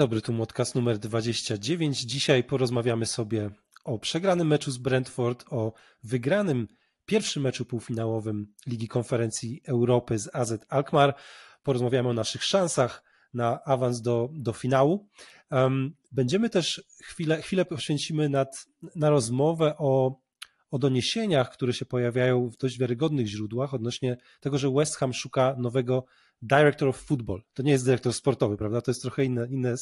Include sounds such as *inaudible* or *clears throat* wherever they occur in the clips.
Dobry, tu podcast numer 29. Dzisiaj porozmawiamy sobie o przegranym meczu z Brentford, o wygranym pierwszym meczu półfinałowym Ligi Konferencji Europy z AZ Alkmaar. Porozmawiamy o naszych szansach na awans do, do finału. Będziemy też chwilę, chwilę poświęcimy nad, na rozmowę o, o doniesieniach, które się pojawiają w dość wiarygodnych źródłach odnośnie tego, że West Ham szuka nowego Director of Football. To nie jest dyrektor sportowy, prawda? To jest trochę inne, inne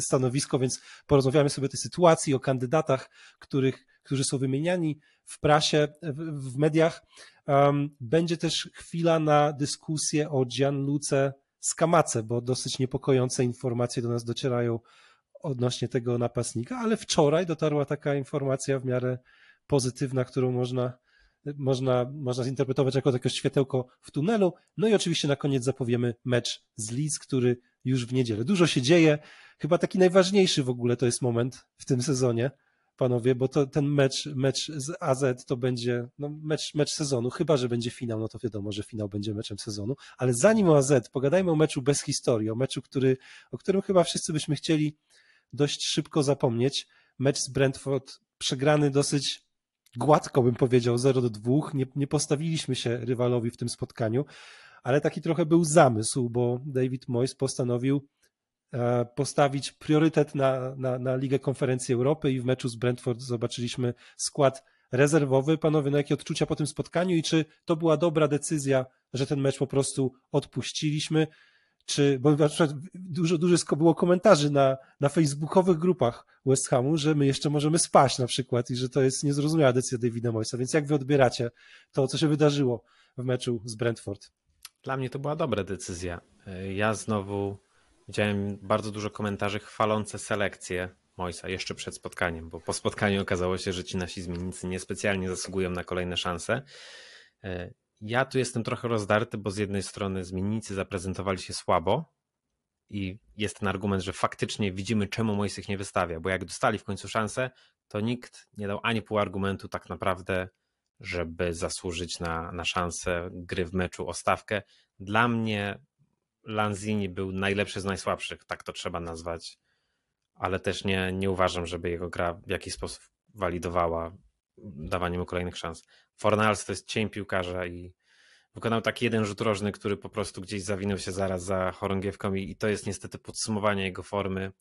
stanowisko, więc porozmawiamy sobie o tej sytuacji, o kandydatach, których, którzy są wymieniani w prasie, w, w mediach. Um, będzie też chwila na dyskusję o Gianluce Skamace, bo dosyć niepokojące informacje do nas docierają odnośnie tego napastnika, ale wczoraj dotarła taka informacja w miarę pozytywna, którą można można, można zinterpretować jako takie światełko w tunelu. No i oczywiście na koniec zapowiemy mecz z Leeds, który już w niedzielę. Dużo się dzieje. Chyba taki najważniejszy w ogóle to jest moment w tym sezonie, panowie, bo to, ten mecz, mecz z AZ to będzie no, mecz, mecz sezonu, chyba że będzie finał, no to wiadomo, że finał będzie meczem sezonu. Ale zanim o AZ, pogadajmy o meczu bez historii, o meczu, który, o którym chyba wszyscy byśmy chcieli dość szybko zapomnieć. Mecz z Brentford przegrany dosyć gładko bym powiedział, 0 do 2. Nie, nie postawiliśmy się rywalowi w tym spotkaniu, ale taki trochę był zamysł, bo David Moyes postanowił e, postawić priorytet na, na, na Ligę Konferencji Europy i w meczu z Brentford zobaczyliśmy skład rezerwowy. Panowie, na jakie odczucia po tym spotkaniu i czy to była dobra decyzja, że ten mecz po prostu odpuściliśmy? Czy, bo na przykład dużo, dużo było komentarzy na, na facebookowych grupach West Hamu, że my jeszcze możemy spaść na przykład i że to jest niezrozumiała decyzja Davida Moyesa, więc jak wy odbieracie to, co się wydarzyło w meczu z Brentford? Dla mnie to była dobra decyzja. Ja znowu widziałem bardzo dużo komentarzy chwalące selekcję Moisa jeszcze przed spotkaniem, bo po spotkaniu okazało się, że ci nasi zmiennicy niespecjalnie zasługują na kolejne szanse. Ja tu jestem trochę rozdarty, bo z jednej strony zmiennicy zaprezentowali się słabo i jest ten argument, że faktycznie widzimy, czemu Mojsych nie wystawia, bo jak dostali w końcu szansę, to nikt nie dał ani pół argumentu tak naprawdę, żeby zasłużyć na, na szansę gry w meczu o stawkę. Dla mnie Lanzini był najlepszy z najsłabszych, tak to trzeba nazwać, ale też nie, nie uważam, żeby jego gra w jakiś sposób walidowała dawanie mu kolejnych szans. Fornals to jest cień piłkarza i wykonał taki jeden rzut rożny, który po prostu gdzieś zawinął się zaraz za chorągiewką i, i to jest niestety podsumowanie jego formy.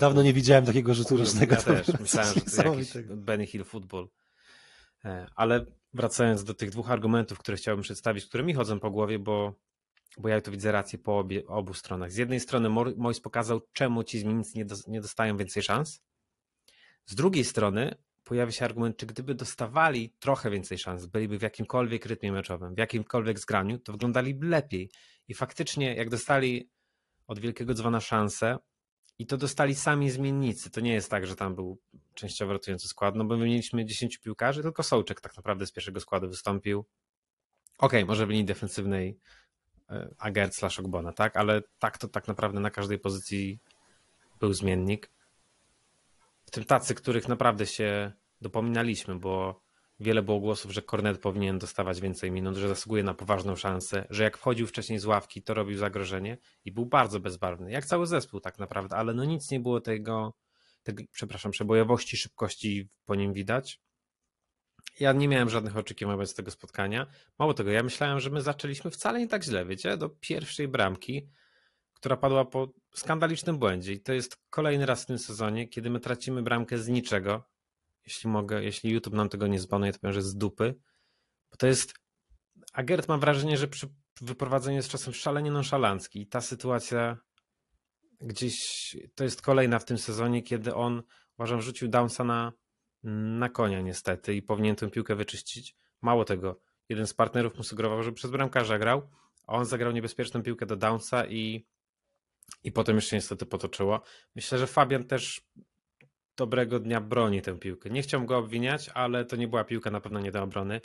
Dawno nie widziałem takiego rzutu rożnego. Ja też myślałem, że to jakiś Benny Hill Football. E, ale wracając do tych dwóch argumentów, które chciałbym przedstawić, które mi chodzą po głowie, bo, bo ja tu widzę rację po obie, obu stronach. Z jednej strony Mois pokazał, czemu ci zmiennicy nie, do, nie dostają więcej szans. Z drugiej strony pojawia się argument, czy gdyby dostawali trochę więcej szans, byliby w jakimkolwiek rytmie meczowym, w jakimkolwiek zgraniu, to wyglądaliby lepiej. I faktycznie, jak dostali od wielkiego dzwona szansę, i to dostali sami zmiennicy. To nie jest tak, że tam był częściowo rotujący skład, no bo my mieliśmy 10 piłkarzy, tylko Sołczek tak naprawdę z pierwszego składu wystąpił. Okej, okay, może w linii defensywnej e, Agert slash Ogbona, tak? Ale tak to tak naprawdę na każdej pozycji był zmiennik. Tym tacy, których naprawdę się dopominaliśmy, bo wiele było głosów, że Kornet powinien dostawać więcej minut, że zasługuje na poważną szansę, że jak wchodził wcześniej z ławki, to robił zagrożenie i był bardzo bezbarwny, jak cały zespół tak naprawdę, ale no nic nie było tego, tego przepraszam, przebojowości, szybkości po nim widać. Ja nie miałem żadnych oczekiwań wobec tego spotkania. Mało tego, ja myślałem, że my zaczęliśmy wcale nie tak źle, wiecie, do pierwszej bramki, która padła po skandalicznym błędzie. I to jest kolejny raz w tym sezonie, kiedy my tracimy bramkę z niczego, jeśli mogę, jeśli YouTube nam tego nie zbanuje, to powiem, że z dupy, bo to jest, Agert mam wrażenie, że przy wyprowadzeniu jest czasem szalenie nonszalancki. I ta sytuacja gdzieś, to jest kolejna w tym sezonie, kiedy on, uważam, rzucił Downsa na, na konia niestety i powinien tę piłkę wyczyścić. Mało tego, jeden z partnerów mu sugerował, że przez bramkarza grał, a on zagrał niebezpieczną piłkę do Downsa i, i potem jeszcze niestety potoczyło. Myślę, że Fabian też dobrego dnia broni tę piłkę. Nie chciałbym go obwiniać, ale to nie była piłka na pewno nie do obrony.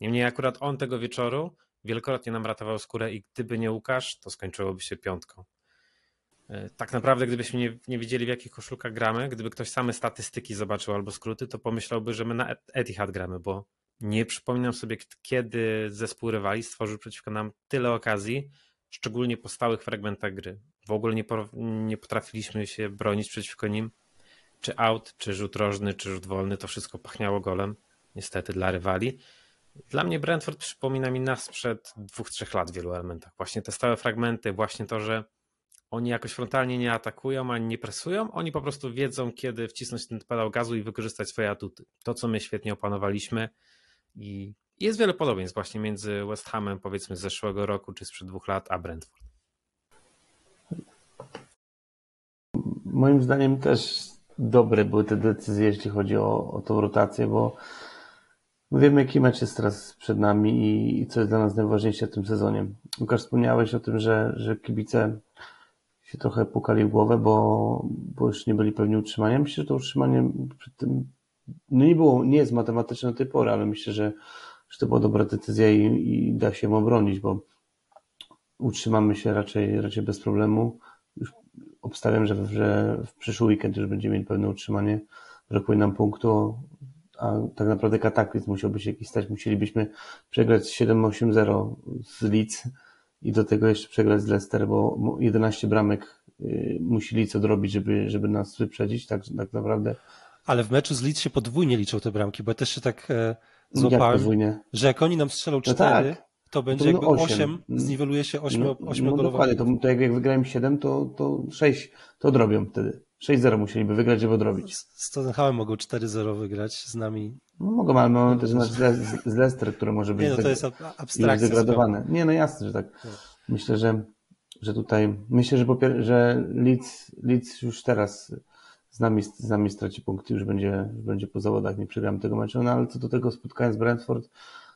Niemniej akurat on tego wieczoru wielokrotnie nam ratował skórę i gdyby nie Łukasz, to skończyłoby się piątką. E, tak naprawdę, gdybyśmy nie, nie wiedzieli, w jakich koszulkach gramy, gdyby ktoś same statystyki zobaczył albo skróty, to pomyślałby, że my na Etihad gramy, bo nie przypominam sobie, kiedy zespół rywali stworzył przeciwko nam tyle okazji, szczególnie po stałych fragmentach gry. W ogóle nie, po, nie potrafiliśmy się bronić przeciwko nim. Czy out, czy rzut rożny, czy rzut wolny, to wszystko pachniało golem, niestety dla rywali. Dla mnie Brentford przypomina mi nas sprzed dwóch, trzech lat w wielu elementach. Właśnie te stałe fragmenty, właśnie to, że oni jakoś frontalnie nie atakują, ani nie presują, oni po prostu wiedzą, kiedy wcisnąć ten pedał gazu i wykorzystać swoje atuty. To, co my świetnie opanowaliśmy i jest wiele podobieństw właśnie między West Hamem powiedzmy z zeszłego roku, czy sprzed dwóch lat, a Brentford. Moim zdaniem też dobre były te decyzje, jeśli chodzi o, o tą rotację, bo wiemy, jaki mecz jest teraz przed nami i, i co jest dla nas najważniejsze w tym sezonie. Łukasz, wspomniałeś o tym, że, że kibice się trochę pukali w głowę, bo, bo już nie byli pewni utrzymania. Myślę, że to utrzymanie przed tym no nie było, nie jest matematyczne do tej pory, ale myślę, że, że to była dobra decyzja i, i da się ją obronić, bo utrzymamy się raczej, raczej bez problemu. Już obstawiam, że, że w przyszły weekend już będziemy mieli pewne utrzymanie, brakuje nam punktu, a tak naprawdę kataklizm musiałby się jakiś stać. Musielibyśmy przegrać 7-8-0 z Leeds i do tego jeszcze przegrać z Leicester, bo 11 bramek y, musi Leeds odrobić, żeby, żeby nas wyprzedzić, tak, tak naprawdę. Ale w meczu z Leeds się podwójnie liczą te bramki, bo ja też się tak e, złapałem, że jak oni nam strzelą 4, no tak. to będzie to jakby 8, 8 zniweluje się 8, no, 8 no, dokładnie, to, to jak, jak wygrałem 7, to, to 6 to odrobią wtedy. 6-0 musieliby wygrać, żeby odrobić. Z, Tottenhamem mogą 4-0 wygrać z nami. No mogą, ale mamy też mecz z, z Leicester, który może być nie, no to jest abstrakcja. Zdegradowane. Nie, no jasne, że tak. No. Myślę, że, że tutaj, myślę, że, popier- że Leeds, Leeds już teraz z nami, z nami straci punkty, już będzie, już będzie po zawodach, nie przegramy tego meczu, no ale co do tego spotkania z Brentford,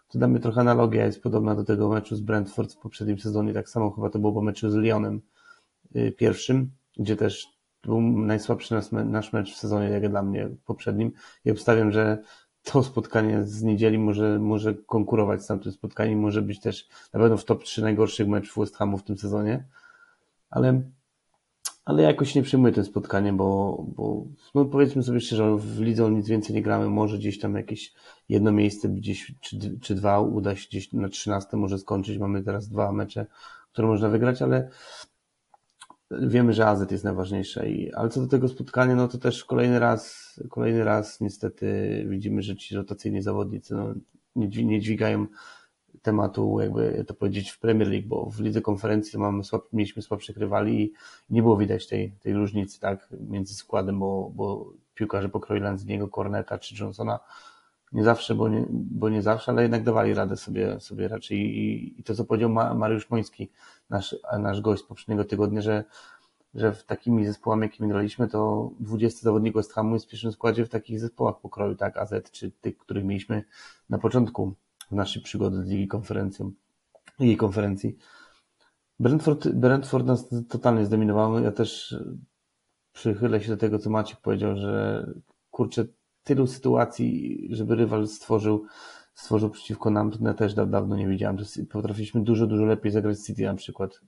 to mnie trochę analogia jest podobna do tego meczu z Brentford w poprzednim sezonie, tak samo chyba to było po meczu z Lyonem y, pierwszym, gdzie też był najsłabszy nasz mecz w sezonie, jak dla mnie poprzednim. I obstawiam, że to spotkanie z niedzieli może, może konkurować z tamtym spotkaniem, może być też na pewno w top 3 najgorszych meczów West Hamu w tym sezonie, ale ale jakoś nie przyjmuję to spotkanie, bo, bo no powiedzmy sobie szczerze, w lidze nic więcej nie gramy, może gdzieś tam jakieś jedno miejsce gdzieś, czy, czy dwa uda się gdzieś na 13 może skończyć, mamy teraz dwa mecze, które można wygrać, ale wiemy, że AZ jest najważniejsze. I, ale co do tego spotkania, no to też kolejny raz, kolejny raz niestety widzimy, że ci rotacyjni zawodnicy no, nie, nie dźwigają tematu, jakby to powiedzieć, w Premier League, bo w lidze konferencji mamy słab, mieliśmy słabszych rywali i nie było widać tej, tej różnicy tak, między składem, bo, bo piłkarze pokroju Lanziniego, Corneta czy Johnsona. Nie zawsze, bo nie, bo nie zawsze, ale jednak dawali radę sobie, sobie raczej i, i to, co powiedział Mariusz Moński, nasz, nasz gość z poprzedniego tygodnia, że, że w takimi zespołami, jakimi graliśmy, to 20 zawodników West Hamu jest w pierwszym składzie w takich zespołach pokroju, tak, AZ, czy tych, których mieliśmy na początku naszej przygody z Ligi Konferencją, Ligi Konferencji. Brentford, Brentford nas totalnie zdominował. Ja też przychylę się do tego, co Maciek powiedział, że kurczę, tylu sytuacji, żeby rywal stworzył, stworzył przeciwko nam, to ja też dawno nie widziałem. Potrafiliśmy dużo, dużo lepiej zagrać City na przykład.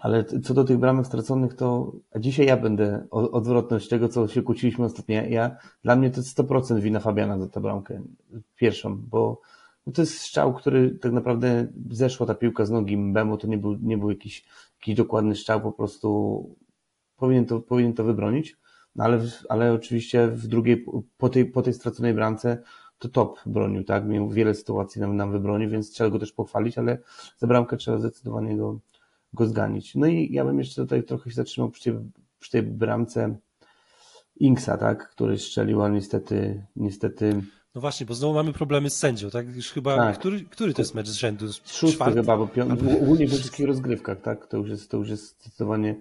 Ale co do tych bramek straconych, to dzisiaj ja będę odwrotność tego, co się kłóciliśmy ostatnio. Ja, dla mnie to jest 100% wina Fabiana za tę bramkę pierwszą, bo to jest strzał, który tak naprawdę zeszła ta piłka z nogi Mbemu, to nie był, nie był jakiś, jakiś dokładny strzał, po prostu powinien to, powinien to wybronić, no ale, ale oczywiście w drugiej, po tej, po tej straconej bramce to top bronił, tak? Miał wiele sytuacji nam, nam wybronił, więc trzeba go też pochwalić, ale za bramkę trzeba zdecydowanie go, go zganić. No i ja bym jeszcze tutaj trochę się zatrzymał przy tej, przy tej bramce Inksa, tak, który strzelił, ale niestety, niestety. No właśnie, bo znowu mamy problemy z sędzią, tak? Już chyba, tak. Który, który to jest mecz z rzędu? Szósty Czwarty? chyba, bo piąty, ogólnie we wszystkich rozgrywkach, tak? To już jest, to już jest zdecydowanie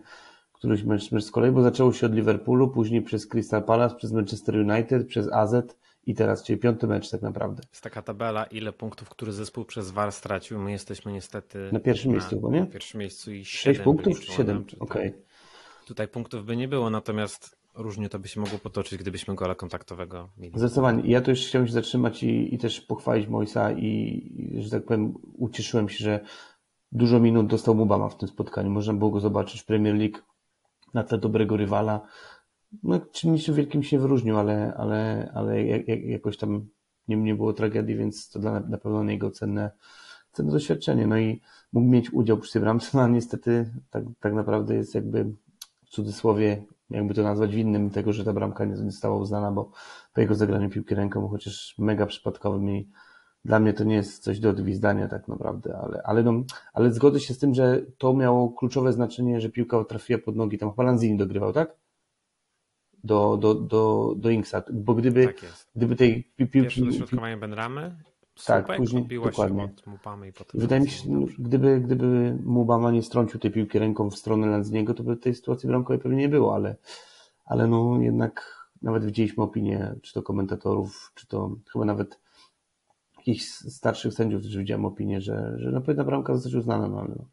któryś mecz, mecz z kolei, bo zaczęło się od Liverpoolu, później przez Crystal Palace, przez Manchester United, przez AZ i teraz, czyli piąty mecz tak naprawdę. Jest taka tabela, ile punktów, który zespół przez VAR stracił. My jesteśmy niestety na pierwszym na, miejscu, bo nie? Na pierwszym miejscu i sześć punktów czy siedem? Okej. Okay. Tutaj punktów by nie było, natomiast różnie to by się mogło potoczyć, gdybyśmy gola kontaktowego mieli. Zdecydowanie. Ja tu już chciałem się zatrzymać i, i też pochwalić Moisa i, i, że tak powiem, ucieszyłem się, że dużo minut dostał Mubama w tym spotkaniu. Można było go zobaczyć w Premier League na tle dobrego rywala no, czymś wielkim się wyróżnił, ale, ale, ale jak, jakoś tam nie, nie było tragedii, więc to dla, na pewno niego cenne, cenne doświadczenie. No i mógł mieć udział przy tej bramce, no a niestety tak, tak naprawdę jest jakby w cudzysłowie, jakby to nazwać winnym tego, że ta bramka nie została uznana, bo po jego zagraniu piłki ręką, chociaż mega przypadkowym i dla mnie to nie jest coś do odwizdania tak naprawdę, ale, ale, no, ale zgodzę się z tym, że to miało kluczowe znaczenie, że piłka trafiła pod nogi, tam chyba Lanzini dogrywał, tak? Do, do, do, do Inksa, bo gdyby, tak gdyby tej piłki... Pierwsze dośrodkowanie Benramy, tak, później dokładnie. Wydaje mi się, gdyby, gdyby Mubama nie strącił tej piłki ręką w stronę Lanziniego, to by tej sytuacji bramkowej pewnie nie było, ale, ale no jednak nawet widzieliśmy opinię, czy to komentatorów, czy to chyba nawet jakichś starszych sędziów też widziałem opinię, że, że no powinna bramka zostać uznana, no ale no,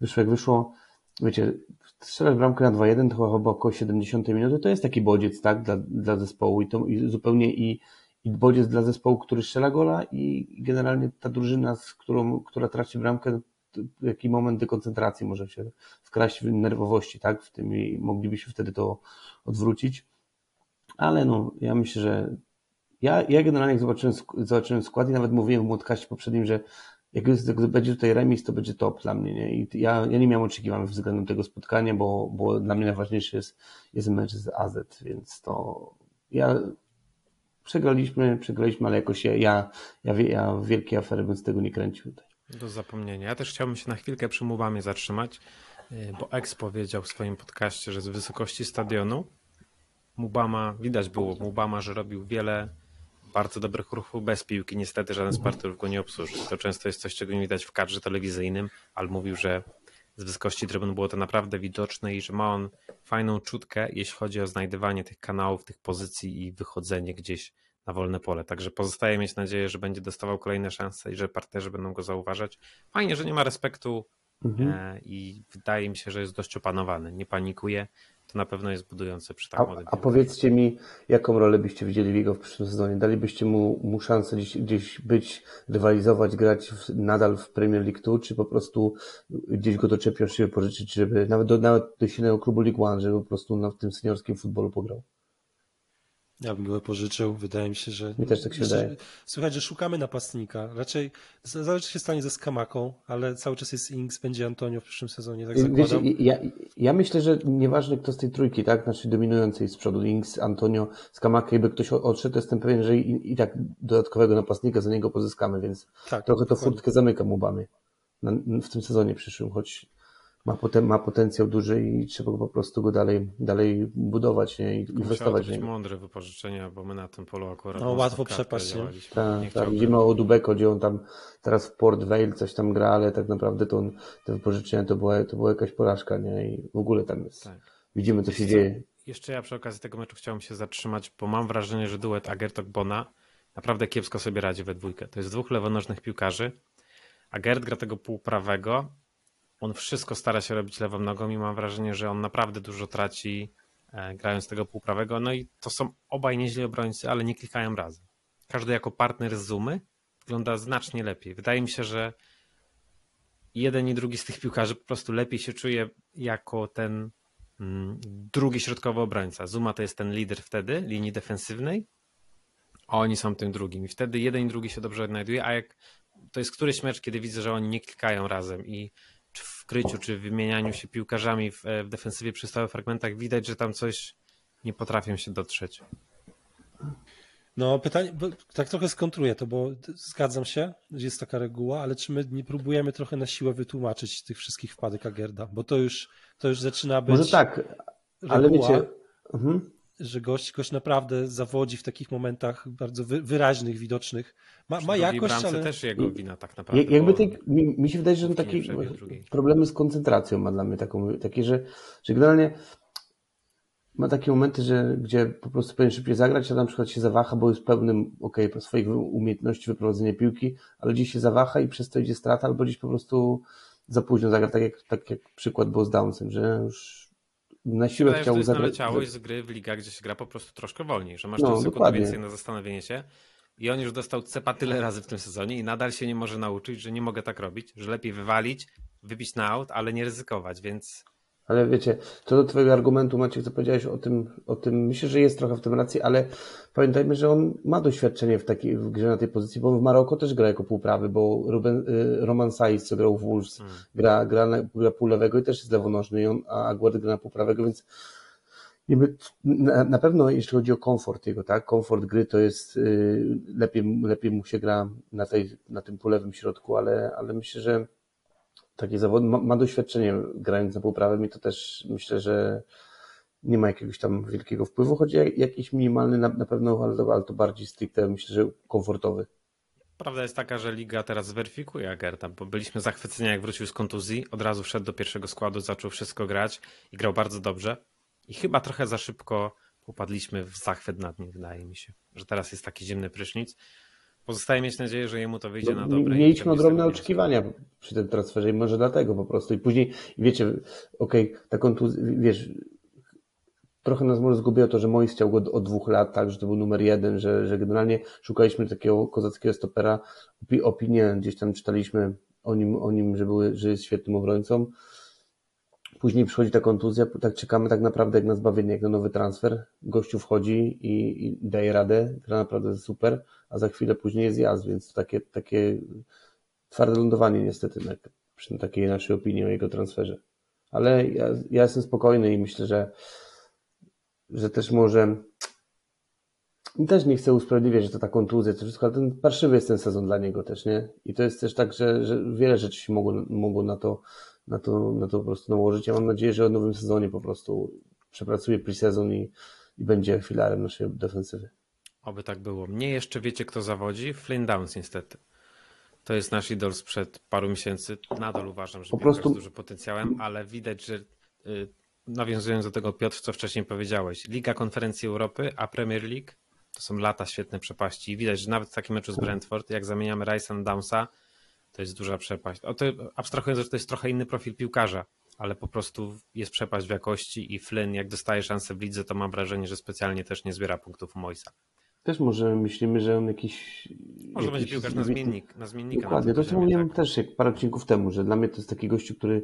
wyszło jak wyszło. Wiecie, strzelać bramkę na 2-1 to chyba około 70 minuty, to jest taki bodziec, tak, dla, dla zespołu i to i zupełnie i, i bodziec dla zespołu, który strzela gola i generalnie ta drużyna, z którą, która traci bramkę, jaki moment dekoncentracji może się wkraść w nerwowości, tak, w tym i moglibyśmy wtedy to odwrócić. Ale no, ja myślę, że ja, ja generalnie jak zobaczyłem, zobaczyłem skład i nawet mówiłem w Młotkaście poprzednim, że jak będzie tutaj remis, to będzie top dla mnie. Nie? I ja, ja nie miałem oczekiwań względem tego spotkania, bo, bo dla mnie najważniejszy jest, jest mecz z AZ, więc to ja przegraliśmy, przegraliśmy, ale jakoś ja, ja, ja, ja wielkie afery bym z tego nie kręcił tutaj. Do zapomnienia. Ja też chciałbym się na chwilkę przy Mubamie zatrzymać, y, bo Ex powiedział w swoim podcaście, że z wysokości stadionu Mubama, widać było Mubama, że robił wiele bardzo dobrych ruchów bez piłki. Niestety żaden z partnerów go nie obsłużył. To często jest coś, czego nie widać w kadrze telewizyjnym, ale mówił, że z wysokości trybun było to naprawdę widoczne i że ma on fajną czutkę, jeśli chodzi o znajdywanie tych kanałów, tych pozycji i wychodzenie gdzieś na wolne pole. Także pozostaje mieć nadzieję, że będzie dostawał kolejne szanse i że partnerzy będą go zauważać. Fajnie, że nie ma respektu mhm. E, i wydaje mi się, że jest dość opanowany. Nie panikuje to na pewno jest budujące przy tak a, a powiedzcie mi, jaką rolę byście widzieli w jego w przyszłym sezonie? Dalibyście mu, mu szansę gdzieś, gdzieś być, rywalizować, grać w, nadal w Premier League 2, czy po prostu gdzieś go doczepią, się pożyczyć, żeby nawet do, nawet do silnego klubu League One, żeby po prostu na, w tym seniorskim futbolu pograł? Ja bym go pożyczył. Wydaje mi się, że. Mi też tak się wydaje. Słuchaj, że szukamy napastnika. Raczej zależy się stanie ze Skamaką, ale cały czas jest Inks, będzie Antonio w przyszłym sezonie, tak. Wiecie, ja, ja myślę, że nieważne kto z tej trójki, tak, znaczy dominującej z przodu, Inks, Antonio, Skamaka, jakby ktoś odszedł, to jestem pewien, że i, i tak dodatkowego napastnika za niego pozyskamy, więc tak, trochę to furtkę zamyka Mubamy w tym sezonie przyszłym, choć ma, poten, ma potencjał duży i trzeba po prostu go dalej, dalej budować nie? i inwestować w niego. mądre wypożyczenia, bo my na tym polu akurat no, łatwo przepaść. Tak, tak. Widzimy o Dubeko, gdzie on tam teraz w Port Vale coś tam gra, ale tak naprawdę to on, te wypożyczenia to była, to była jakaś porażka nie? i w ogóle tam jest. Tak. Widzimy, co się dzieje. Jeszcze ja przy okazji tego meczu chciałem się zatrzymać, bo mam wrażenie, że duet Agertok-Bona naprawdę kiepsko sobie radzi we dwójkę. To jest dwóch lewonożnych piłkarzy. Agert gra tego półprawego, on wszystko stara się robić lewą nogą i mam wrażenie, że on naprawdę dużo traci e, grając tego półprawego. No i to są obaj nieźli obrońcy, ale nie klikają razem. Każdy jako partner z Zoomy wygląda znacznie lepiej. Wydaje mi się, że jeden i drugi z tych piłkarzy po prostu lepiej się czuje jako ten mm, drugi środkowy obrońca. Zuma to jest ten lider wtedy linii defensywnej, a oni są tym drugim. I wtedy jeden i drugi się dobrze odnajduje, a jak to jest któryś mecz, kiedy widzę, że oni nie klikają razem i czy w kryciu, czy w wymienianiu się piłkarzami w, e, w defensywie przy stałych fragmentach widać, że tam coś nie potrafią się dotrzeć. No pytanie, tak trochę skontruję to, bo zgadzam się, że jest taka reguła, ale czy my nie próbujemy trochę na siłę wytłumaczyć tych wszystkich wpadek Agerda, bo to już, to już zaczyna być Może tak, ale reguła, wiecie... Mhm że gość, gość naprawdę zawodzi w takich momentach bardzo wyraźnych, widocznych. Ma, ma jakość, ale... też jego wina tak naprawdę. Jakby tej, mi, mi, się wydaje, że on taki problemy z koncentracją ma dla mnie taką, takie, że, że generalnie ma takie momenty, że, gdzie po prostu powinien szybciej zagrać, a na przykład się zawaha, bo jest pełnym, okej, okay, swoich umiejętności wyprowadzenia piłki, ale gdzieś się zawaha i przez to idzie strata, albo gdzieś po prostu za późno zagra, tak jak, tak jak przykład był z Downsem, że już na siłę Wydaje, chciał zagrać. naleciałość z gry w ligach, gdzie się gra po prostu troszkę wolniej, że masz no, sekundę dokładnie. więcej na zastanowienie się i on już dostał cepa tyle razy w tym sezonie i nadal się nie może nauczyć, że nie mogę tak robić, że lepiej wywalić, wybić na aut, ale nie ryzykować, więc Ale wiecie, co do Twojego argumentu, Maciek, co powiedziałeś o tym, o tym, myślę, że jest trochę w tym racji, ale pamiętajmy, że on ma doświadczenie w takiej, w grze na tej pozycji, bo w Maroko też gra jako półprawy, bo Ruben, y, Roman Saiz, co grał w Wolves, hmm. gra, gra, na, gra pół lewego i też jest lewonożny, on, a Aguerd gra na półprawego, więc na, na pewno jeśli chodzi o komfort jego, tak, komfort gry to jest y, lepiej, lepiej mu się gra na, tej, na tym polewym środku, ale, ale myślę, że taki zawod ma, ma doświadczenie grając na półprawym i to też myślę, że nie ma jakiegoś tam wielkiego wpływu, choć jakiś minimalny na, na pewno, ale, ale to bardziej stricte myślę, że komfortowy. Prawda jest taka, że liga teraz zweryfikuje Agerta, bo byliśmy zachwyceni jak wrócił z kontuzji, od razu wszedł do pierwszego składu, zaczął wszystko grać i grał bardzo dobrze. I chyba trochę za szybko popadliśmy w zachwyt nad nim, wydaje mi się, że teraz jest taki zimny prysznic. Pozostaje mieć nadzieję, że jemu to wyjdzie no, na dobre. Mieliśmy ogromne oczekiwania przy tym transferze i może dlatego po prostu. I później, wiecie, okej, okay, ta kontuzja, wiesz, trochę nas może zgubiło to, że Mois chciał go od dwóch lat, tak, że to był numer jeden, że, że generalnie szukaliśmy takiego kozackiego stopera. Opinie gdzieś tam czytaliśmy o nim, o nim że, były, że jest świetnym obrońcą. Później przychodzi ta kontuzja, tak czekamy tak naprawdę jak na zbawienie, jak na nowy transfer. Gościu wchodzi i, i daje radę, gra naprawdę super, a za chwilę później jest jazd, więc to takie, takie twarde lądowanie niestety na, przy takiej naszej opinii o jego transferze. Ale ja, ja jestem spokojny i myślę, że, że też może też nie chcę usprawiedliwiać, że to ta kontuzja, to wszystko, ale ten parszywy jest ten sezon dla niego też, nie? I to jest też tak, że, że wiele rzeczy się mogło, mogło na to na to, na to po prostu nałożyć. Ja mam nadzieję, że w nowym sezonie po prostu przepracuje pre-sezon i, i będzie filarem naszej defensywy. Oby tak było. Mnie jeszcze wiecie, kto zawodzi? Flynn Downs niestety. To jest nasz idol sprzed paru miesięcy. Nadal uważam, że po prostu... jest dużym potencjałem, ale widać, że y, nawiązując do tego Piotr, co wcześniej powiedziałeś, Liga Konferencji Europy, a Premier League to są lata świetne przepaści. I widać, że nawet w takim meczu z Brentford, jak zamieniamy Rice'a Downsa, to jest duża przepaść. O to, abstrahując, że to jest trochę inny profil piłkarza, ale po prostu jest przepaść w jakości i Flynn, jak dostaje szansę w lidze, to mam wrażenie, że specjalnie też nie zbiera punktów Moisa. Też może myślimy, że on jakiś... Może jakiś, będzie piłkarz na zmiennik, na zmiennika. Dokładnie, to co mówiłem tak. też parę odcinków temu, że dla mnie to jest taki gościu, który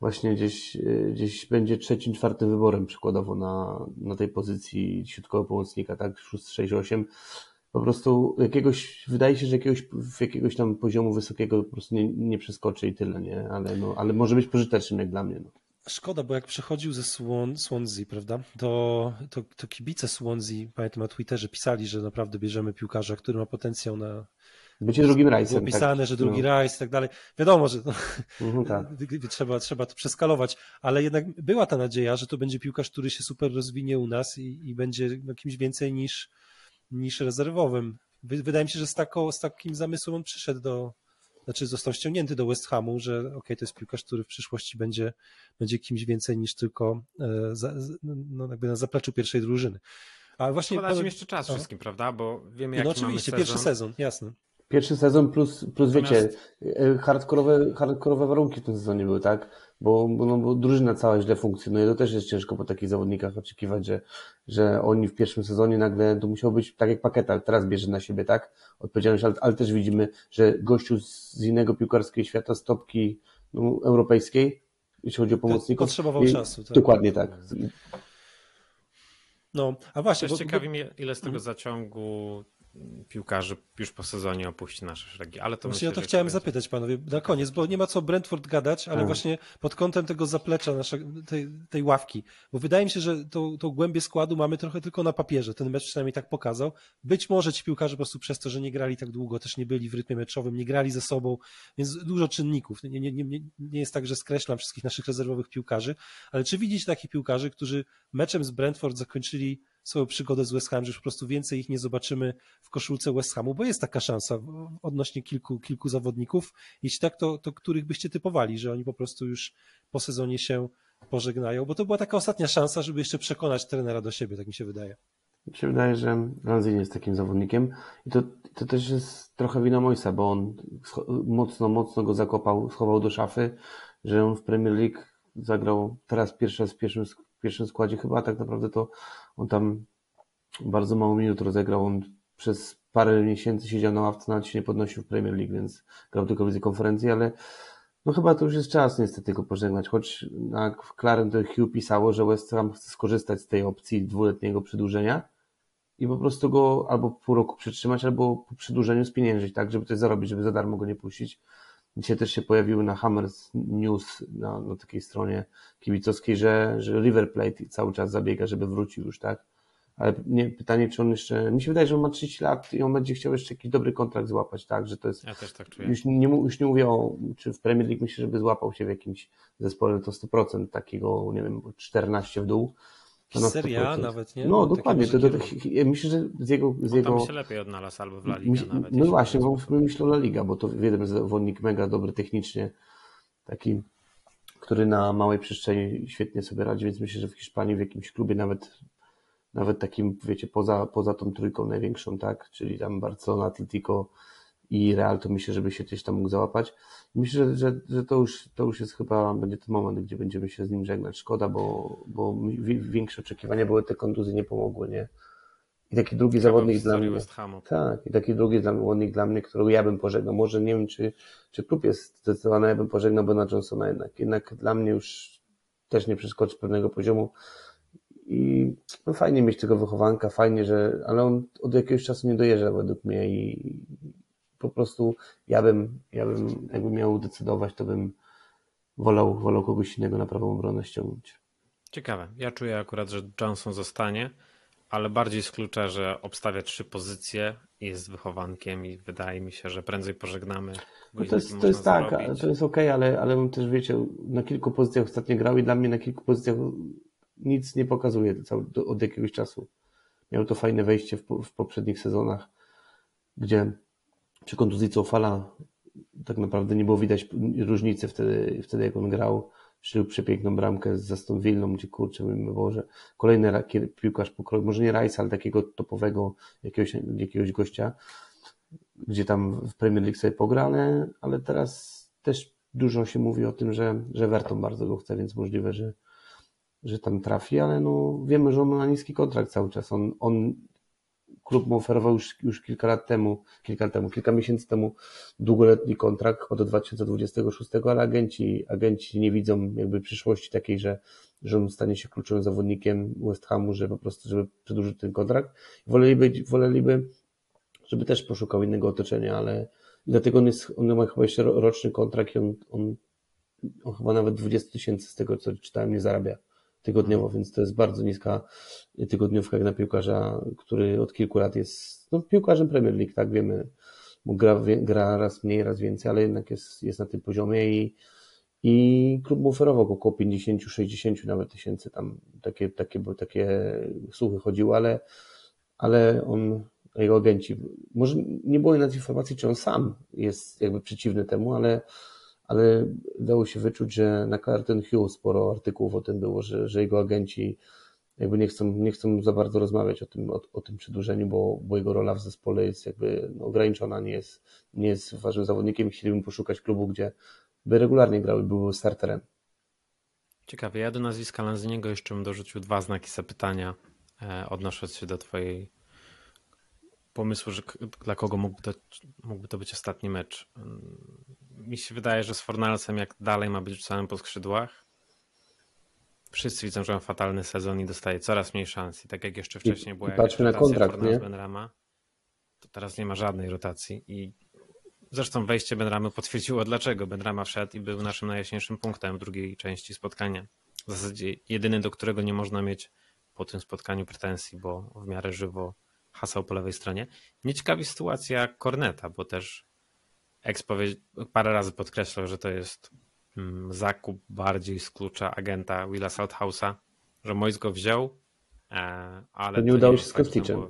właśnie gdzieś, gdzieś będzie trzecim, czwartym wyborem przykładowo na, na tej pozycji środkowego pomocnika, tak? 6, 6, 8 po prostu jakiegoś, wydaje się, że jakiegoś, jakiegoś tam poziomu wysokiego po prostu nie, nie przeskoczy i tyle, nie? Ale, no, ale może być pożytecznym jak dla mnie. No. Szkoda, bo jak przechodził ze Swan, Swansea, prawda, to, to, to kibice Swansea, pamiętam na Twitterze, pisali, że naprawdę bierzemy piłkarza, który ma potencjał na, Bycie drugim rajsem. Było pisane, tak. że drugi no. rajs i tak dalej. Wiadomo, że mhm, tak. *laughs* trzeba, trzeba to przeskalować, ale jednak była ta nadzieja, że to będzie piłkarz, który się super rozwinie u nas i, i będzie no, kimś więcej niż, niż rezerwowym. Wydaje mi się, że z, taką, z takim zamysłem on przyszedł do, znaczy został ściągnięty do West Hamu, że ok, to jest piłkarz, który w przyszłości będzie, będzie kimś więcej niż tylko e, za, no, jakby na zapleczu pierwszej drużyny. A właśnie. Podać jeszcze czas wszystkim, prawda? Bo wiemy, jak No oczywiście, pierwszy sezon, jasne. Pierwszy sezon plus, plus wiecie, e, hardkorowe, hardkorowe warunki w tym sezonie były, tak? Bo, bo, no, bo drużyna cała źle funkcjonuje. To też jest ciężko po takich zawodnikach oczekiwać, że, że oni w pierwszym sezonie nagle to musiało być tak jak paketa, teraz bierze na siebie, tak? Odpowiedzialność, ale, ale też widzimy, że gościu z innego piłkarskiego świata, stopki no, europejskiej, jeśli chodzi o pomocników. Potrzebował i, czasu. Tak? Dokładnie tak. No, a właśnie. Też bo, ciekawi mnie, ile z tego mhm. zaciągu piłkarzy już po sezonie opuści nasze szeregi. Ale to właśnie myślę, o to chciałem zapytać panowie na koniec, bo nie ma co Brentford gadać, ale hmm. właśnie pod kątem tego zaplecza naszej, tej, tej ławki, bo wydaje mi się, że tą, tą głębię składu mamy trochę tylko na papierze. Ten mecz przynajmniej tak pokazał. Być może ci piłkarze po prostu przez to, że nie grali tak długo, też nie byli w rytmie meczowym, nie grali ze sobą, więc dużo czynników. Nie, nie, nie, nie jest tak, że skreślam wszystkich naszych rezerwowych piłkarzy, ale czy widzicie takich piłkarzy, którzy meczem z Brentford zakończyli swoją przygodę z West Ham, że już po prostu więcej ich nie zobaczymy w koszulce West Hamu, bo jest taka szansa odnośnie kilku, kilku zawodników. Jeśli tak, to, to których byście typowali, że oni po prostu już po sezonie się pożegnają, bo to była taka ostatnia szansa, żeby jeszcze przekonać trenera do siebie, tak mi się wydaje. Mi się wydaje, że Lanzini jest takim zawodnikiem i to, to też jest trochę wina Moisa, bo on mocno, mocno go zakopał, schował do szafy, że on w Premier League zagrał teraz pierwszy raz w pierwszym, pierwszym składzie, chyba tak naprawdę to on tam bardzo mało minut rozegrał. On przez parę miesięcy siedział na ławce, nawet się nie podnosił w Premier League, więc grał tylko w konferencji, ale No chyba to już jest czas niestety go pożegnać, choć na Clarence to Hugh pisało, że West Ham chce skorzystać z tej opcji dwuletniego przedłużenia i po prostu go albo pół roku przytrzymać, albo po przedłużeniu spieniężyć, tak, żeby coś zarobić, żeby za darmo go nie puścić. Dzisiaj też się pojawiły na Hammers News, na, na takiej stronie kibicowskiej, że, że River Plate cały czas zabiega, żeby wrócił już, tak? Ale nie, pytanie, czy on jeszcze. Mi się wydaje, że on ma 30 lat i on będzie chciał jeszcze jakiś dobry kontrakt złapać, tak? Że to jest. Ja też tak czuję. Już nie, już nie mówię o, czy w Premier League myślę, żeby złapał się w jakimś zespole, to 100% takiego, nie wiem, 14 w dół. No, Seria nawet, nie? No, dokładnie. To, to, to, myślę, że z jego. Z on jego... się lepiej odnalazł albo w La Liga nawet. No właśnie, bo myślę o La Liga, bo to jeden zawodnik mega dobry technicznie, taki, który na małej przestrzeni świetnie sobie radzi, więc myślę, że w Hiszpanii w jakimś klubie nawet nawet takim, wiecie, poza, poza tą trójką największą, tak, czyli tam Barcelona, Atletico i Real, to myślę, żeby się gdzieś tam mógł załapać. Myślę, że, że, że to, już, to już jest chyba, będzie ten moment, gdzie będziemy się z nim żegnać. Szkoda, bo, bo większe oczekiwania były, te kontuzje nie pomogły, nie? I taki drugi zawodnik dla mnie. Tak, i taki drugi zawodnik dla mnie, którego ja bym pożegnał. Może nie wiem, czy, czy klub jest zdecydowany, ja bym pożegnał Bena Johnsona jednak. Jednak dla mnie już też nie przeskoczy pewnego poziomu. I no fajnie mieć tego wychowanka, fajnie, że, ale on od jakiegoś czasu nie dojeżdża według mnie i po prostu ja bym, ja bym, jakbym miał decydować, to bym wolał, wolał kogoś innego na prawą obronę ściągnąć. Ciekawe. Ja czuję akurat, że Johnson zostanie, ale bardziej sklucza, że obstawia trzy pozycje, jest wychowankiem i wydaje mi się, że prędzej pożegnamy. No to jest, to jest tak, to jest okej, okay, ale, ale on też wiecie, na kilku pozycjach ostatnio grał i dla mnie na kilku pozycjach nic nie pokazuje od jakiegoś czasu. Miał to fajne wejście w, w poprzednich sezonach, gdzie przy kontuzji Cofala tak naprawdę nie było widać różnicy wtedy, wtedy jak on grał. Szył przepiękną bramkę z Aston Villą, gdzie kurczę, mówimy, Boże, kolejny piłkarz pokroju, może nie Rice, ale takiego topowego jakiegoś, jakiegoś gościa, gdzie tam w Premier League sobie pograne, ale teraz też dużo się mówi o tym, że, że Verton bardzo go chce, więc możliwe, że, że tam trafi, ale no wiemy, że on ma niski kontrakt cały czas. On, on klub mu oferował już, już kilka lat temu, kilka lat temu, kilka miesięcy temu długoletni kontrakt od 2026, ale agenci, agenci nie widzą jakby przyszłości takiej, że, że on stanie się kluczowym zawodnikiem West Hamu, że po prostu, żeby przedłużyć ten kontrakt. Woleliby, woleliby żeby też poszukał innego otoczenia, ale dlatego on, jest, on ma chyba jeszcze roczny kontrakt i on, on, on chyba nawet 20 tysięcy z tego, co czytałem, nie zarabia tygodniowo, więc to jest bardzo niska tygodniówka jak na piłkarza, który od kilku lat jest no, piłkarzem Premier League, tak wiemy, gra, gra raz mniej, raz więcej, ale jednak jest, jest na tym poziomie i, i klub mu oferował około 50-60 nawet tysięcy, tam takie, takie, takie słuchy chodziły, ale, ale on, jego agenci, może nie było nawet informacji, czy on sam jest jakby przeciwny temu, ale ale dało się wyczuć, że na Carlton Hughes sporo artykułów o tym było, że, że jego agenci jakby nie chcą, nie chcą za bardzo rozmawiać o tym, o, o tym przedłużeniu, bo, bo jego rola w zespole jest jakby no, ograniczona, nie jest, nie jest ważnym zawodnikiem i chcielibym poszukać klubu, gdzie by regularnie grał i był starterem. Ciekawe, ja do nazwiska Lanziniego jeszcze bym dorzucił dwa znaki zapytania e, odnosząc się do twojej pomysłu, że dla kogo mógłby to, mógłby to być ostatni mecz mi się wydaje, że z Fornalsem jak dalej ma być rzucany po skrzydłach, wszyscy widzą, że ma fatalny sezon i dostaje coraz mniej szans. I tak jak jeszcze wcześniej była I patrzmy na kontrakt, nie? Benrama, to teraz nie ma żadnej rotacji i zresztą wejście Benramy potwierdziło dlaczego. Benrama wszedł i był naszym najjaśniejszym punktem w drugiej części spotkania. W zasadzie jedyny, do którego nie można mieć po tym spotkaniu pretensji, bo w miarę żywo hasał po lewej stronie. Nie ciekawi sytuacja Corneta, bo też Ex parę razy podkreślał, że to jest mm, zakup bardziej z klucza agenta Willa Southaus'a, że Mois go wziął, e, ale... To nie udało się z tak, Kosticem.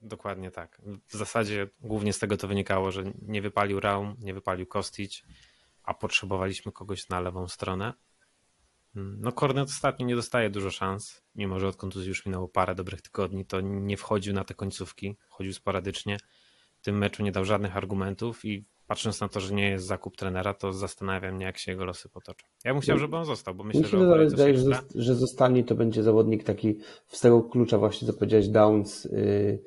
Dokładnie tak. W zasadzie głównie z tego to wynikało, że nie wypalił Raum, nie wypalił Kostic, a potrzebowaliśmy kogoś na lewą stronę. Mm, no Kornet ostatnio nie dostaje dużo szans, mimo że od kontuzji już minęło parę dobrych tygodni, to nie wchodził na te końcówki, chodził sporadycznie. W tym meczu nie dał żadnych argumentów i patrząc na to, że nie jest zakup trenera, to zastanawiam mnie, jak się jego losy potoczą. Ja bym chciał, no, żeby on został, bo myślę, że, wydaje, że, że zostanie, to będzie zawodnik taki z tego klucza właśnie, co powiedziałeś, Downs yy,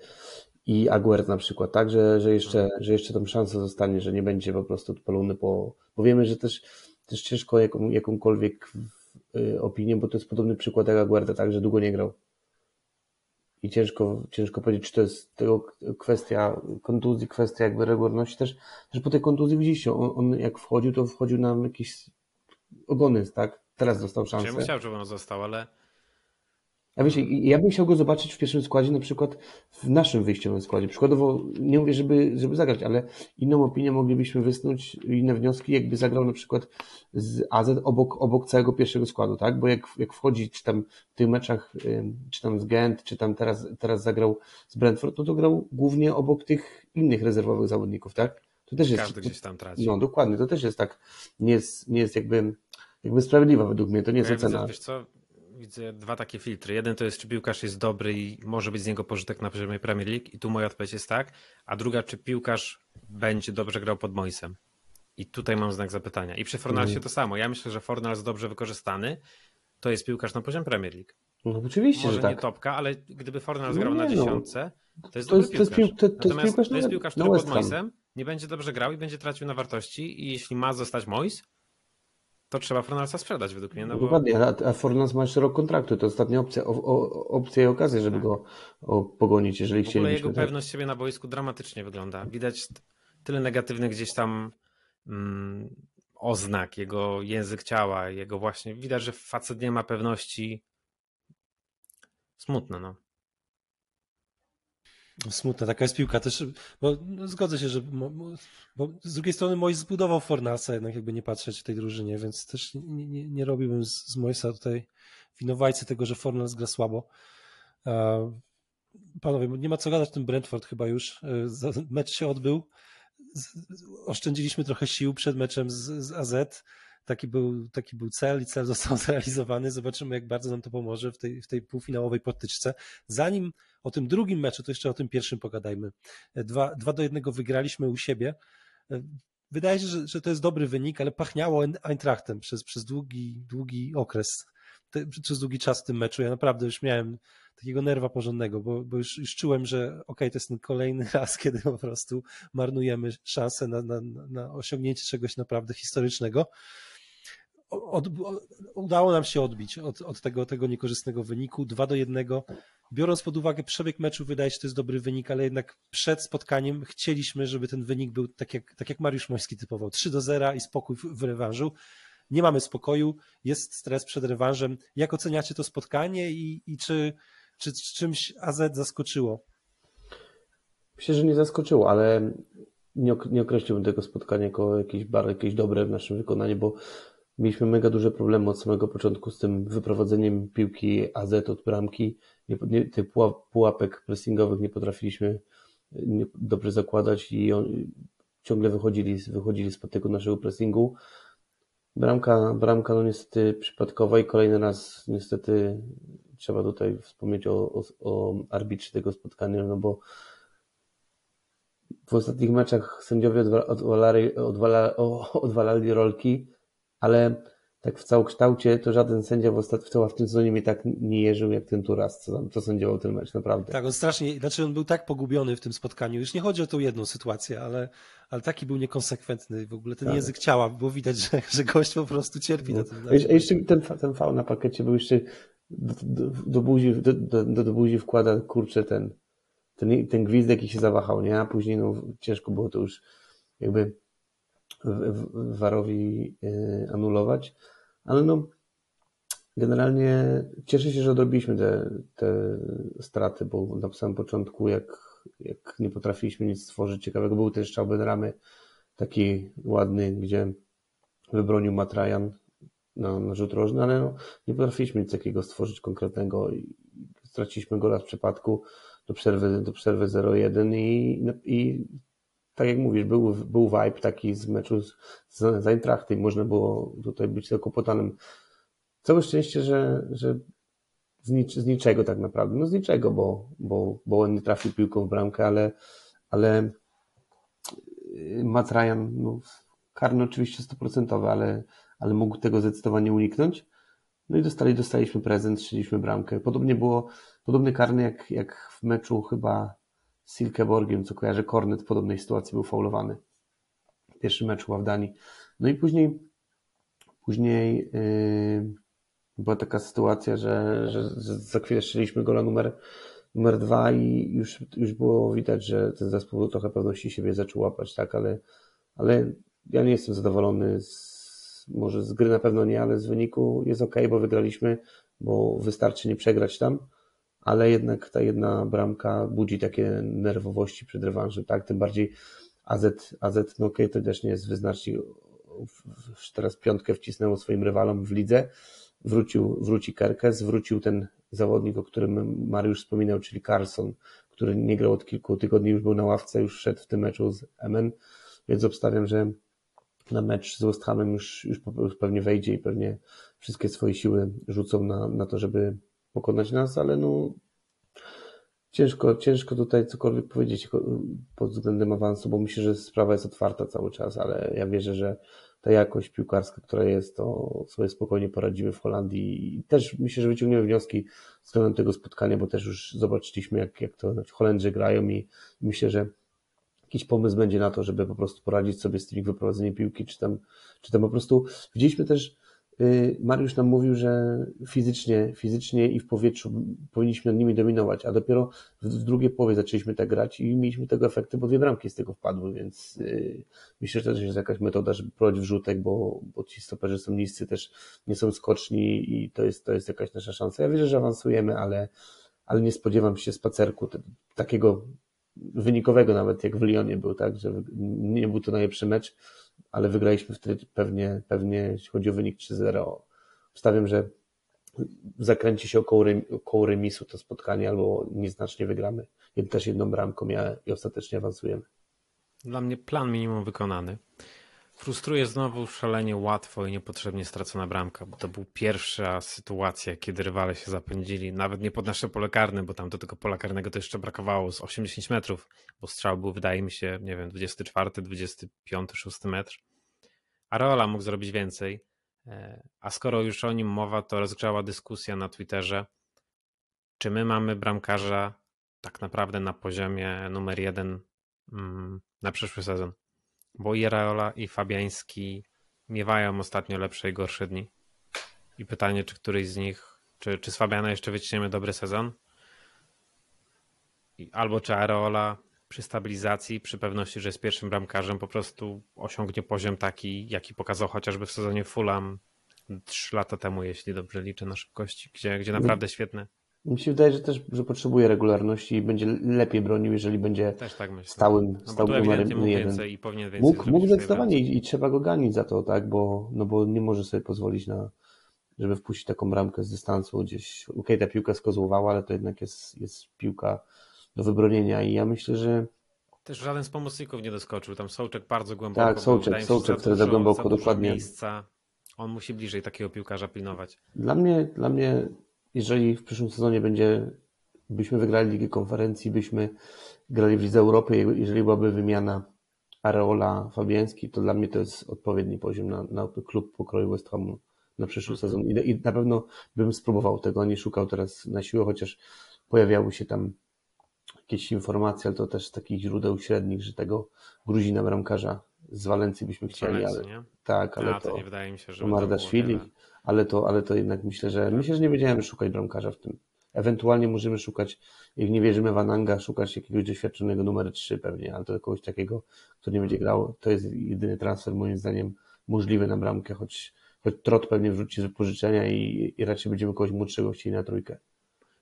i Aguert na przykład, tak, że, że, jeszcze, mhm. że jeszcze tam szansa zostanie, że nie będzie po prostu odpalony po, bo wiemy, że też też ciężko jaką, jakąkolwiek y, opinię, bo to jest podobny przykład jak Aguerda, tak, że długo nie grał. I ciężko, ciężko powiedzieć, czy to jest tego kwestia kontuzji, kwestia jakby regularności. Też, też po tej kontuzji widzieliście, on, on jak wchodził, to wchodził na jakiś ogony, tak? Teraz dostał szansę. Ja bym chciał, żeby on został, ale ja, wiecie, ja bym chciał go zobaczyć w pierwszym składzie, na przykład w naszym wyjściowym składzie. Przykładowo, nie mówię, żeby, żeby zagrać, ale inną opinię moglibyśmy wysnuć, inne wnioski, jakby zagrał na przykład z AZ obok, obok całego pierwszego składu, tak? Bo jak, jak wchodzi, czy tam w tych meczach, czy tam z Gent, czy tam teraz, teraz zagrał z Brentford, to to grał głównie obok tych innych rezerwowych zawodników, tak? To też jest. Każdy gdzieś tam traci. No, dokładnie, to też jest tak, nie jest, nie jest jakby, jakby sprawiedliwa według mnie, to nie jest ja ocena. Wiesz co, widzę dwa takie filtry. Jeden to jest, czy piłkarz jest dobry i może być z niego pożytek na poziomie Premier League i tu moja odpowiedź jest tak, a druga, czy piłkarz będzie dobrze grał pod Moisem. I tutaj mam znak zapytania. I przy Fornalsie mm. to samo. Ja myślę, że Fornals dobrze wykorzystany to jest piłkarz na poziom Premier League. No oczywiście, Może że tak. nie topka, ale gdyby Fornals no grał na no. dziesiątce, to jest to jest, piłkarz. To jest, to, Natomiast to jest piłkarz, który pod Moisem nie będzie dobrze grał i będzie tracił na wartości i jeśli ma zostać Mois, to trzeba Fornalsa sprzedać według mnie. No bo... Dokładnie, a, a Fornals ma jeszcze rok kontraktu, to ostatnia opcja, o, o, opcja i okazja, żeby tak. go o, pogonić, jeżeli chcielibyśmy. Jego tak. pewność siebie na boisku dramatycznie wygląda. Widać tyle negatywnych gdzieś tam mm, oznak, jego język ciała, jego właśnie, widać, że facet nie ma pewności. Smutne, no. Smutna taka jest piłka też, bo no, zgodzę się, że bo z drugiej strony Mois zbudował Fornalsa jednak jakby nie patrzeć w tej drużynie, więc też nie, nie, nie robiłbym z, z Moisa tutaj winowajcy tego, że Fornals gra słabo. Panowie, nie ma co gadać tym Brentford chyba już. E, mecz się odbył. Oszczędziliśmy trochę sił przed meczem z, z AZ. Taki był, taki był cel i cel został *laughs* zrealizowany. Zobaczymy, jak bardzo nam to pomoże w tej, w tej półfinałowej potyczce. Zanim o tym drugim meczu, to jeszcze o tym pierwszym pogadajmy. Dwa, dwa do jednego wygraliśmy u siebie. Wydaje się, że, że to jest dobry wynik, ale pachniało Eintrachtem przez, przez długi, długi okres, te, przez długi czas w tym meczu. Ja naprawdę już miałem takiego nerwa porządnego, bo, bo już, już czułem, że okej, okay, to jest ten kolejny *laughs* raz, kiedy po prostu marnujemy szansę na, na, na osiągnięcie czegoś naprawdę historycznego. Od, udało nam się odbić od, od tego, tego niekorzystnego wyniku 2 do 1 biorąc pod uwagę przebieg meczu, wydaje się, że to jest dobry wynik, ale jednak przed spotkaniem chcieliśmy, żeby ten wynik był tak jak, tak jak Mariusz Moński typował, 3 do 0 i spokój w, w rewanżu. Nie mamy spokoju, jest stres przed rewanżem. Jak oceniacie to spotkanie i, i czy, czy, czy czymś AZ zaskoczyło? Myślę, że nie zaskoczyło, ale nie, nie określiłbym tego spotkania jako jakieś, jakieś dobre w naszym wykonaniu, bo mieliśmy mega duże problemy od samego początku z tym wyprowadzeniem piłki AZ od bramki nie, nie, tych pułapek pressingowych nie potrafiliśmy nie, dobrze zakładać i on, ciągle wychodzili, wychodzili spod tego naszego pressingu. Bramka, bramka no niestety przypadkowa i kolejny raz niestety trzeba tutaj wspomnieć o, o, o arbitrze tego spotkania, no bo w ostatnich meczach sędziowie odwalali, *laughs* odwalali rolki, ale tak w całokształcie to żaden sędzia w, ostat... w tym sezonie mnie tak nie jeżył jak ten Turas, co, co sędziował ten mecz, naprawdę. Tak, on strasznie, znaczy on był tak pogubiony w tym spotkaniu, już nie chodzi o tą jedną sytuację, ale, ale taki był niekonsekwentny w ogóle ten tak. język ciała, było widać, że, że gość po prostu cierpi no. na tym. A jeszcze ten, ten fał na pakiecie był jeszcze do, do, do buzi, do, do, do buzi wkłada, kurczę, ten, ten, ten gwizdek i się zawahał, nie? A później no, ciężko było to już jakby Warowi y, anulować, ale no generalnie cieszę się, że odrobiliśmy te, te straty, bo na samym początku jak, jak nie potrafiliśmy nic stworzyć ciekawego, był też Chauben Ramy. Taki ładny, gdzie wybronił Matrajan na, na rzut rożny, ale no, nie potrafiliśmy nic takiego stworzyć konkretnego i straciliśmy gola w przypadku do przerwy, do przerwy 0-1 i, i tak jak mówisz, był, był vibe taki z meczu z, z Eintrachtem i można było tutaj być tylko potanem. Całe szczęście, że, że z, nic, z niczego tak naprawdę, no z niczego, bo, bo, bo on nie trafił piłką w bramkę, ale, ale y, Matt Ryan, no, karny oczywiście stuprocentowy, ale, ale mógł tego zdecydowanie uniknąć. No i dostali, dostaliśmy prezent, strzeliśmy bramkę. Podobnie było, podobny karny jak, jak w meczu chyba Silkeborgiem, co kojarzę, Kornet w podobnej sytuacji był faulowany. Pierwszy mecz w Danii. No i później Później yy, była taka sytuacja, że, że, że za chwilę strzeliśmy gola numer, numer dwa i już, już było widać, że ten zespół trochę pewności siebie zaczął łapać, tak, ale, ale ja nie jestem zadowolony z, może z gry na pewno nie, ale z wyniku jest ok, bo wygraliśmy, bo wystarczy nie przegrać tam, ale jednak ta jedna bramka budzi takie nerwowości przed rewanżem, tak, tym bardziej AZ, AZ no ok, to też nie jest wyznacznik, teraz piątkę wcisnęło swoim rywalom w lidze, wrócił, wróci Kerkes, wrócił ten zawodnik, o którym Mariusz wspominał, czyli Carlson, który nie grał od kilku tygodni, już był na ławce, już szedł w tym meczu z MN, więc obstawiam, że na mecz z West Hamem już, już pewnie wejdzie i pewnie wszystkie swoje siły rzucą na, na to, żeby pokonać nas, ale no ciężko, ciężko tutaj cokolwiek powiedzieć pod względem awansu, bo myślę, że sprawa jest otwarta cały czas, ale ja wierzę, że ta jakość piłkarska, która jest, to sobie spokojnie poradzimy w Holandii i też myślę, że wyciągniemy wnioski względem tego spotkania, bo też już zobaczyliśmy, jak, jak to Holendrzy grają i myślę, że jakiś pomysł będzie na to, żeby po prostu poradzić sobie z tym wyprowadzeniem piłki, czy tam, czy tam po prostu widzieliśmy też Mariusz nam mówił, że fizycznie, fizycznie i w powietrzu powinniśmy nad nimi dominować, a dopiero w drugiej połowie zaczęliśmy tak grać i mieliśmy tego efekty, bo dwie bramki z tego wpadły, więc y, myślę, że to jest jakaś metoda, żeby prowadzić wrzutek, bo, bo ci stoperzy są niscy, też nie są skoczni i to jest, to jest jakaś nasza szansa. Ja wierzę, że awansujemy, ale, ale nie spodziewam się spacerku takiego wynikowego nawet, jak w Lyonie był, tak, że nie był to najlepszy mecz, ale wygraliśmy wtedy pewnie, pewnie jeśli chodzi o wynik 3-0. Wstawiam, że zakręci się około, około remisu to spotkanie albo nieznacznie wygramy. Też jedną bramką i ostatecznie awansujemy. Dla mnie plan minimum wykonany. Frustruje znowu szalenie łatwo i niepotrzebnie stracona bramka, bo to była pierwsza sytuacja, kiedy rywale się zapędzili, nawet nie pod nasze pole karne, bo tam do tego pola karnego to jeszcze brakowało z 80 metrów, bo strzał był, wydaje mi się, nie wiem, 24, 25, 6 metr. Areola mógł zrobić więcej, e, a skoro już o nim mowa, to rozgrzała dyskusja na Twitterze, czy my mamy bramkarza tak naprawdę na poziomie numer jeden mm, na przyszły sezon bo i Raola i Fabiański miewają ostatnio lepsze i gorsze dni. I pytanie, czy któryś z nich, czy, czy z Fabiana jeszcze wyciśniemy dobry sezon? Albo czy Areola przy stabilizacji, przy pewności, że jest pierwszym bramkarzem, po prostu osiągnie poziom taki, jaki pokazał chociażby w sezonie Fulham trzy lata temu, jeśli dobrze liczę na szybkości, gdzie, gdzie naprawdę świetny mi się wydaje, że też że potrzebuje regularności i będzie lepiej bronił, jeżeli będzie tak stałym, no stałym numerem jeden. I powinien więcej mógł, mógł zdecydowanie i, i, trzeba go ganić za to, tak? Bo, no bo nie może sobie pozwolić na, żeby wpuścić taką bramkę z dystansu gdzieś. Okej, okay, ta piłka skozłowała, ale to jednak jest, jest piłka do wybronienia i ja myślę, że też żaden z pomocników nie doskoczył. Tam Sołczek bardzo głęboko. Tak, Sołczek, Sołczek, który za głęboko, dokładnie. Miejsca. On musi bliżej takiego piłkarza pilnować. Dla mnie, dla mnie jeżeli w przyszłym sezonie będzie, byśmy wygrali Ligę Konferencji, byśmy grali w Lidze Europy, jeżeli byłaby wymiana Areola Fabiański, to dla mnie to jest odpowiedni poziom na, na klub pokroju West Hamu na przyszły sezon. I, I, na pewno bym spróbował tego, nie szukał teraz na siłę, chociaż pojawiały się tam jakieś informacje, ale to też z takich źródeł średnich, że tego Gruzina bramkarza z Walencji byśmy chcieli, ale nie? tak, ale A, to, to, nie wydaje mi się, że Mardaszwili, ale to, ale to jednak myślę, że myślę, że nie będziemy szukać bramkarza w tym. Ewentualnie możemy szukać, jak nie wierzymy w Ananga, szukać jakiegoś doświadczonego numer 3 pewnie, ale to kogoś takiego, kto nie będzie grał. To jest jedyny transfer moim zdaniem możliwy na bramkę, choć, choć Trot pewnie wrzuci z wypożyczenia i, i raczej będziemy kogoś młodszego chcieli na trójkę.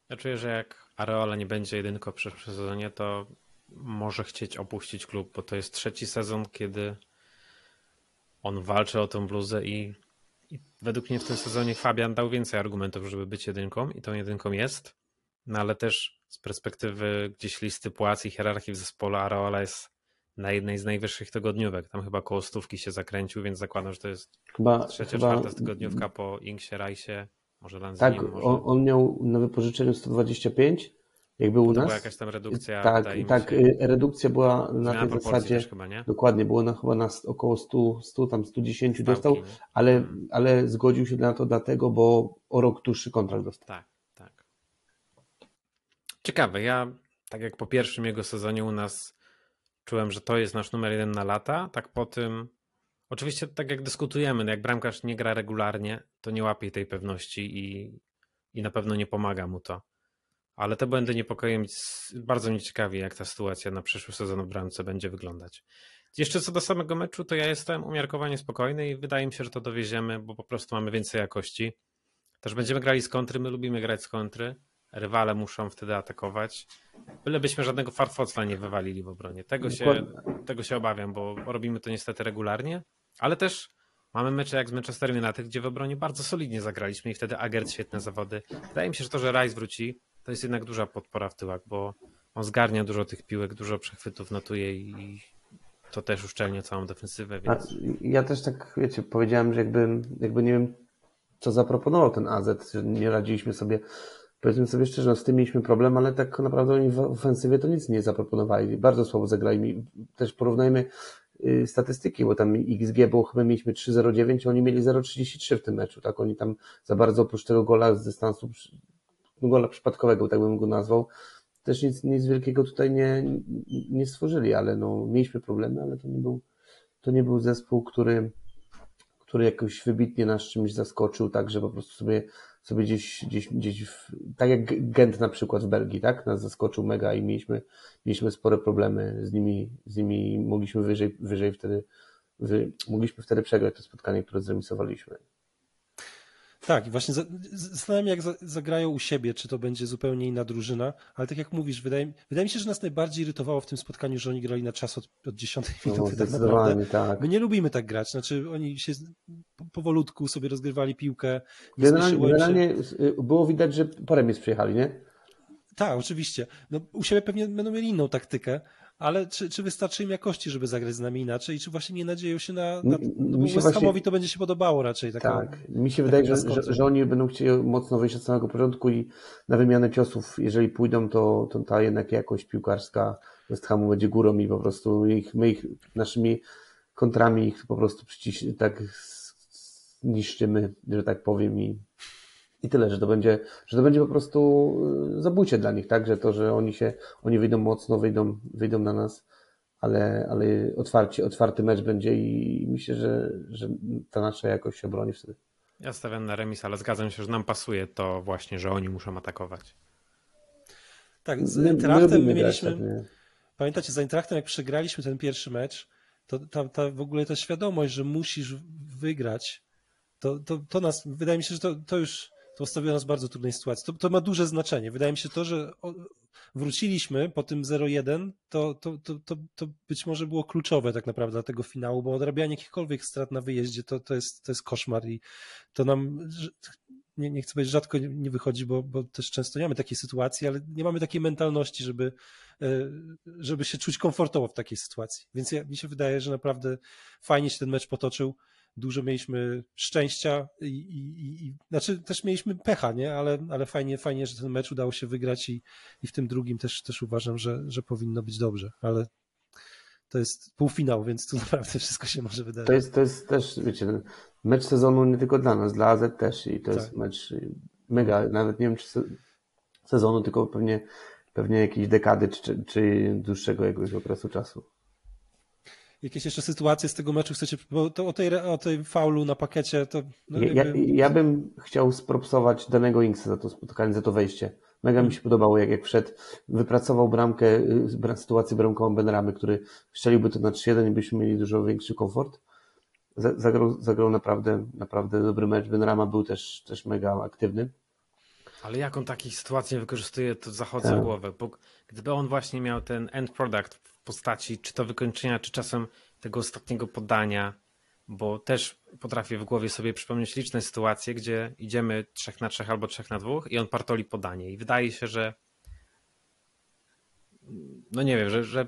Ja czuję, że jak Areola nie będzie jedynko w sezonie, to może chcieć opuścić klub, bo to jest trzeci sezon, kiedy on walczy o tą bluzę i i według mnie w tym sezonie Fabian dał więcej argumentów, żeby być jedynką i tą jedynką jest. No ale też z perspektywy gdzieś listy płac i hierarchii w zespole Areola jest na jednej z najwyższych tygodniówek. Tam chyba koło stówki się zakręcił, więc zakładam, że to jest chyba, trzecia, chyba... czwarta tygodniówka po Inksie, Rajsie, może Lanzinim. Tak, może... On, on miał na wypożyczeniu 125, jak był u nas. Była jakaś tam redukcja. Tak, tak. Się... Y, redukcja była na tej zasadzie. Chyba, nie? Dokładnie, było na chyba na około 100, 100 tam 110 Stałki, dostał, ale, hmm. ale zgodził się na to dlatego, bo o rok dłuższy kontrakt dostał. Tak, tak. Ciekawe, ja tak jak po pierwszym jego sezonie u nas czułem, że to jest nasz numer jeden na lata, tak po tym Oczywiście, tak jak dyskutujemy, no jak bramkarz nie gra regularnie, to nie łapie tej pewności i, i na pewno nie pomaga mu to. Ale te błędy niepokoją bardzo mnie ciekawi, jak ta sytuacja na przyszły sezon w bramce będzie wyglądać. Jeszcze co do samego meczu, to ja jestem umiarkowanie spokojny i wydaje mi się, że to dowieziemy, bo po prostu mamy więcej jakości. Też będziemy grali z kontry, my lubimy grać z kontry. Rywale muszą wtedy atakować. Bylebyśmy żadnego farfocla nie wywalili w obronie. Tego się, tego się obawiam, bo robimy to niestety regularnie, ale też mamy mecze jak z Manchester United, gdzie w obronie bardzo solidnie zagraliśmy i wtedy Agert świetne zawody. Wydaje mi się, że to, że Rice wróci, to jest jednak duża podpora w tyłach, bo on zgarnia dużo tych piłek, dużo przechwytów notuje i to też uszczelnia całą defensywę. Więc... Ja też tak, wiecie, powiedziałem, że jakby, jakby nie wiem, co zaproponował ten AZ, że nie radziliśmy sobie, powiedzmy sobie szczerze, no z tym mieliśmy problem, ale tak naprawdę oni w ofensywie to nic nie zaproponowali. Bardzo słabo zagrali. Też porównajmy y, statystyki, bo tam XG było, chyba mieliśmy 3,09, oni mieli 0,33 w tym meczu, tak? Oni tam za bardzo oprócz tego gola z dystansu, gola przypadkowego, tak bym go nazwał, też nic, nic wielkiego tutaj nie, nie stworzyli, ale no, mieliśmy problemy, ale to nie był, to nie był zespół, który, który jakoś wybitnie nas czymś zaskoczył, tak, że po prostu sobie, sobie gdzieś, gdzieś, gdzieś w, tak jak Gent na przykład w Belgii, tak, nas zaskoczył mega i mieliśmy, mieliśmy spore problemy z nimi, z nimi mogliśmy wyżej, wyżej wtedy, wy, mogliśmy wtedy przegrać to spotkanie, które zremisowaliśmy. Tak, i właśnie zastanawiam się, jak zagrają u siebie, czy to będzie zupełnie inna drużyna, ale tak jak mówisz, wydaje, wydaje mi się, że nas najbardziej irytowało w tym spotkaniu, że oni grali na czas od, od 10 no, minuty. tak naprawdę. Tak. My nie lubimy tak grać, znaczy oni się powolutku sobie rozgrywali piłkę. Generalnie, generalnie było widać, że po remis przyjechali, nie? Tak, oczywiście. No, u siebie pewnie będą mieli inną taktykę, ale czy, czy wystarczy im jakości, żeby zagrać z nami inaczej? Czy właśnie nie nadzieją się na. na no mi się West Hamowi to będzie się podobało raczej. Taka, tak, mi się wydaje, że, że, że, oni będą chcieli mocno wyjść od samego początku i na wymianę ciosów, jeżeli pójdą, to, to ta jednak jakość piłkarska West Hamu będzie górą i po prostu ich, my ich naszymi kontrami ich po prostu przyciś, tak niszczymy, że tak powiem i i tyle, że to będzie, że to będzie po prostu y, zabójcie dla nich, tak? Że to, że oni się, oni wyjdą mocno, wyjdą, wyjdą na nas, ale, ale otwarcie, otwarty mecz będzie i myślę, że, że ta nasza jakość się obroni wtedy. Ja stawiam na remis, ale zgadzam się, że nam pasuje to właśnie, że oni muszą atakować. Tak, z Eintrachtem my mieliśmy. Tak, pamiętacie, z Eintrachtem jak przegraliśmy ten pierwszy mecz, to ta, ta w ogóle ta świadomość, że musisz wygrać, to, to, to nas, wydaje mi się, że to, to już to postawia nas w bardzo trudnej sytuacji. To, to ma duże znaczenie. Wydaje mi się to, że wróciliśmy po tym 0-1, to, to, to, to, to być może było kluczowe tak naprawdę dla tego finału, bo odrabianie jakichkolwiek strat na wyjeździe to, to, jest, to jest koszmar i to nam nie, nie chcę powiedzieć, rzadko nie wychodzi, bo, bo też często nie mamy takiej sytuacji, ale nie mamy takiej mentalności, żeby, e, żeby się czuć komfortowo w takiej sytuacji. Więc ja, mi się wydaje, że naprawdę fajnie się ten mecz potoczył dużo mieliśmy szczęścia i, i, i, znaczy też mieliśmy pecha, nie? Ale, ale fajnie, fajnie, że ten mecz udało się wygrać i, i w tym drugim też, też uważam, że, że powinno być dobrze, ale to jest półfinał, więc tu *laughs* naprawdę wszystko się może wydarzyć. To jest, to jest też, wiecie, mecz sezonu nie tylko dla nas, dla AZ też i to tak. jest mecz mega, nawet nie wiem czy sezonu, tylko pewnie, pewnie jakiejś dekady czy, czy dłuższego jakiegoś okresu czasu jakieś jeszcze sytuacje z tego meczu chcecie, bo to o tej, o tej faulu na pakiecie to... No ja, jakby... ja, bym chciał spropsować danego Inksa za to spotkanie, za to wejście. Mega mi się podobało, jak, jak wszedł, wypracował bramkę, y, sytuację bramkową Benramy, który strzeliłby to na 3-1 i byśmy mieli dużo większy komfort. Zagrał, zagrał naprawdę, naprawdę dobry mecz. Benrama był też, też mega aktywny. Ale jak on takiej sytuacji wykorzystuje, to zachodzę tak. głowę, bo gdyby on właśnie miał ten end product w postaci czy to wykończenia, czy czasem tego ostatniego podania, bo też potrafię w głowie sobie przypomnieć liczne sytuacje, gdzie idziemy trzech na trzech albo trzech na dwóch i on partoli podanie. I wydaje się, że no nie wiem, że, że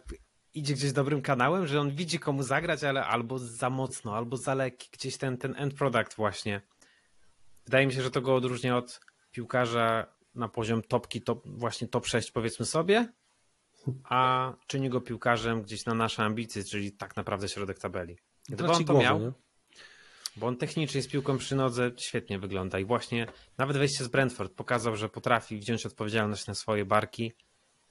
idzie gdzieś dobrym kanałem, że on widzi komu zagrać, ale albo za mocno, albo za lekki, gdzieś ten, ten end product właśnie. Wydaje mi się, że to go odróżnia od piłkarza na poziom topki, top, właśnie top 6 powiedzmy sobie, a czyni go piłkarzem gdzieś na nasze ambicje, czyli tak naprawdę środek tabeli. Gdyby on to miał, nie? bo on technicznie z piłką przy nodze świetnie wygląda i właśnie nawet wejście z Brentford pokazał, że potrafi wziąć odpowiedzialność na swoje barki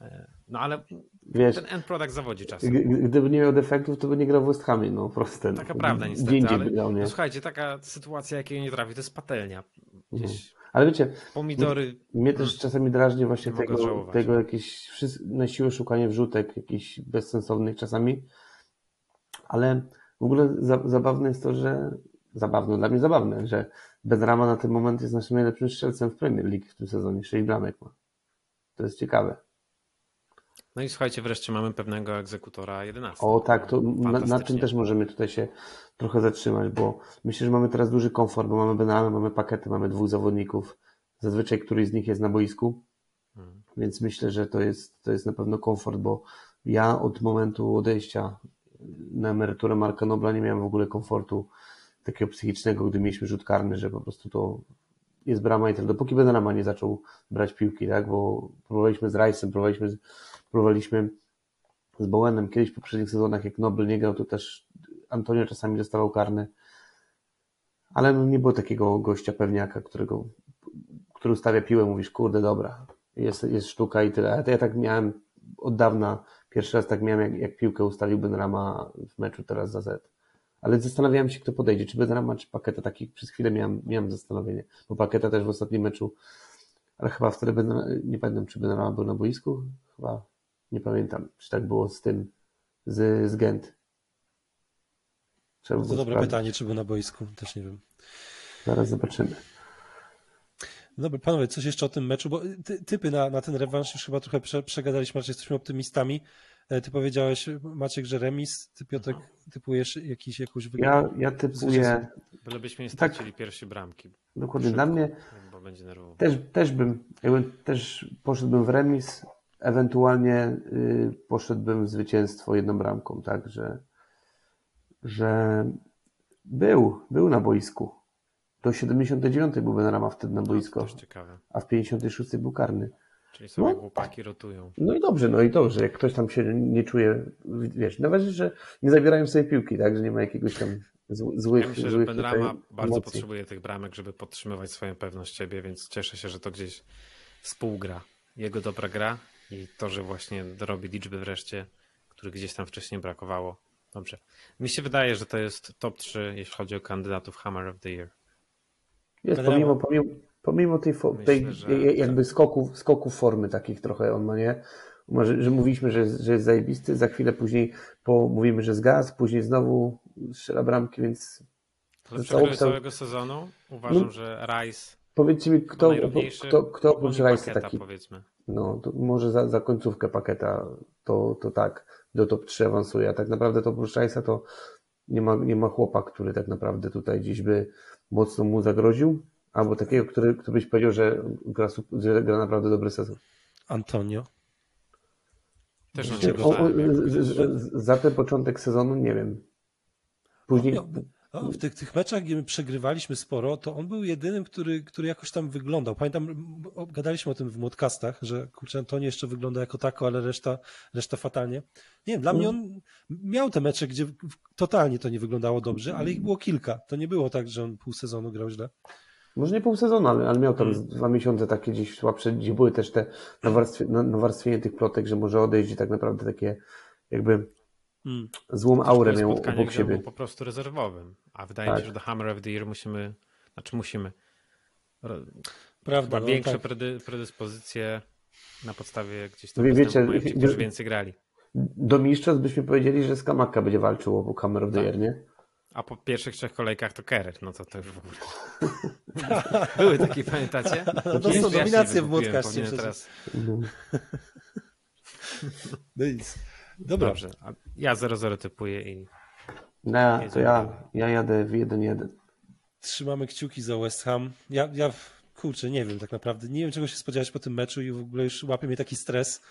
E, no ale Wiesz, ten end product zawodzi czasem. Gdyby nie miał defektów, to by nie grał w West Hamie, no proste. Taka prawda niestety, ale grał, nie? No, słuchajcie, taka sytuacja, jakiej nie trafi, to jest patelnia. Gdzieś no. Ale wiecie, pomidory. Mnie, też *clears throat* czasami drażni właśnie tego, tego jakieś na siłę szukanie wrzutek, jakichś bezsensownych czasami, ale w ogóle za, zabawne jest to, że zabawne, dla mnie zabawne, że Benrama na ten moment jest naszym najlepszym strzelcem w Premier League w tym sezonie, 6 bramek ma. To jest ciekawe. No i słuchajcie, wreszcie mamy pewnego egzekutora 11. O tak, to na, na, tym też możemy tutaj się trochę zatrzymać, bo myślę, że mamy teraz duży komfort, bo mamy Benramę, mamy pakety, mamy dwóch zawodników. Zazwyczaj któryś z nich jest na boisku, hmm. więc myślę, że to jest, to jest na pewno komfort, bo ja od momentu odejścia na emeryturę Marka Nobla nie miałem w ogóle komfortu takiego psychicznego, gdy mieliśmy rzut karny, że po prostu to jest brama i tyle. Dopóki Benrama nie zaczął brać piłki, tak, bo próbowaliśmy z Rice'em, próbowaliśmy z próbowaliśmy z Bowenem kiedyś w poprzednich sezonach, jak Nobel nie grał, to też Antonio czasami dostawał karny, ale no nie było takiego gościa pewniaka, którego, który ustawia piłę, mówisz, kurde, dobra, jest, jest sztuka i tyle. Ja tak miałem od dawna, pierwszy raz tak miałem, jak, jak piłkę ustalił Benrama w meczu teraz za Z. Ale zastanawiałem się, kto podejdzie, czy Benrama, czy Paketa. Takich przez chwilę miałem, miałem zastanowienie, bo Paketa też w ostatnim meczu, ale chyba wtedy, Benrama, nie pamiętam, czy Benrama był na boisku, chyba nie pamiętam, czy tak było z tym, z, z Gent. Trzeba to dobre sprawdzić. pytanie, czy był na boisku, też nie wiem. Zaraz zobaczymy. Dobra, panowie, coś jeszcze o tym meczu, bo ty, typy na, na ten rewanż już chyba trochę prze, przegadaliśmy, raczej jesteśmy optymistami. E, ty powiedziałeś, Maciek, że remis, ty Piotrek typujesz jakiś, jakąś wygraną? Ja, ja typuję... Bylebyśmy nie stracili tak, pierwsze bramki. Dokładnie, Szybko, dla mnie bo będzie nerwowo. Też, też bym, jakby, też poszedłbym w remis, ewentualnie y, poszedłbym w zwycięstwo jedną bramką, tak, że, że był, był na boisku. Do 79 był Benrama wtedy na boisko, a w 56 był karny. Czyli sobie no, chłopaki rotują. No i dobrze, no i dobrze, jak ktoś tam się nie czuje, wiesz, nawet, że nie zabierają sobie piłki, tak, że nie ma jakiegoś tam złych Ja myślę, złych że Benrama bardzo emocji. potrzebuje tych bramek, żeby podtrzymywać swoją pewność siebie, więc cieszę się, że to gdzieś współgra. Jego dobra gra i to, że właśnie dorobi liczby wreszcie, których gdzieś tam wcześniej brakowało. Dobrze. Mi się wydaje, że to jest top 3, jeśli chodzi o kandydatów Hammer of the Year. Jest, pomimo, pomimo, pomimo tej, Myślę, tej że... jakby skoków, skoków formy takich trochę on ma, nie? Może, że mówiliśmy, że, że jest zajebisty, za chwilę później po, mówimy, że zgasł, później znowu strzela bramki, więc... Ale w całego sezonu uważam, no, że Rice Powiedzcie mi, kto, kto, kto oprócz Rice'a taki... Powiedzmy. No, może za, za końcówkę pakieta to, to tak, do top 3 awansuje, a tak naprawdę to oprócz Rice'a to nie ma, nie ma chłopa, który tak naprawdę tutaj gdzieś by mocno mu zagroził, albo takiego, który, który byś powiedział, że gra, że gra naprawdę dobry sezon. Antonio. Też o, o, Za ten początek sezonu nie wiem. Później. No, w tych, tych meczach, gdzie my przegrywaliśmy sporo, to on był jedynym, który, który jakoś tam wyglądał. Pamiętam, gadaliśmy o tym w modcastach, że kurczę, Antoni jeszcze wygląda jako tako, ale reszta, reszta fatalnie. Nie wiem, dla mnie on miał te mecze, gdzie totalnie to nie wyglądało dobrze, ale ich było kilka. To nie było tak, że on pół sezonu grał źle. Może nie pół sezonu, ale, ale miał tam hmm. dwa miesiące takie gdzieś słabsze, gdzie były też te nawarstwienie tych plotek, że może odejść i tak naprawdę takie jakby Hmm. Złą aurę miał obok siebie. Był po prostu rezerwowym. A wydaje tak. mi się, że do Hammer of the Year musimy, znaczy musimy. Prawda, no, większe tak. predyspozycje na podstawie gdzieś tam wiecie, ci, którzy więcej grali. Do mistrzostw byśmy powiedzieli, że Skamaka będzie walczył o Hammer of the tak. Year, nie? A po pierwszych trzech kolejkach to Keret, no to to już w ogóle. *laughs* Były takie, pamiętacie? No to są nominacje w Młotkaście. Teraz... No. *laughs* no nic. Dobra. Dobrze, ja 0-0 typuję i. No, to ja, ja jadę w 1-1. Trzymamy kciuki za West Ham. Ja, ja kurczę, nie wiem tak naprawdę. Nie wiem, czego się spodziewać po tym meczu i w ogóle już łapie mnie taki stres.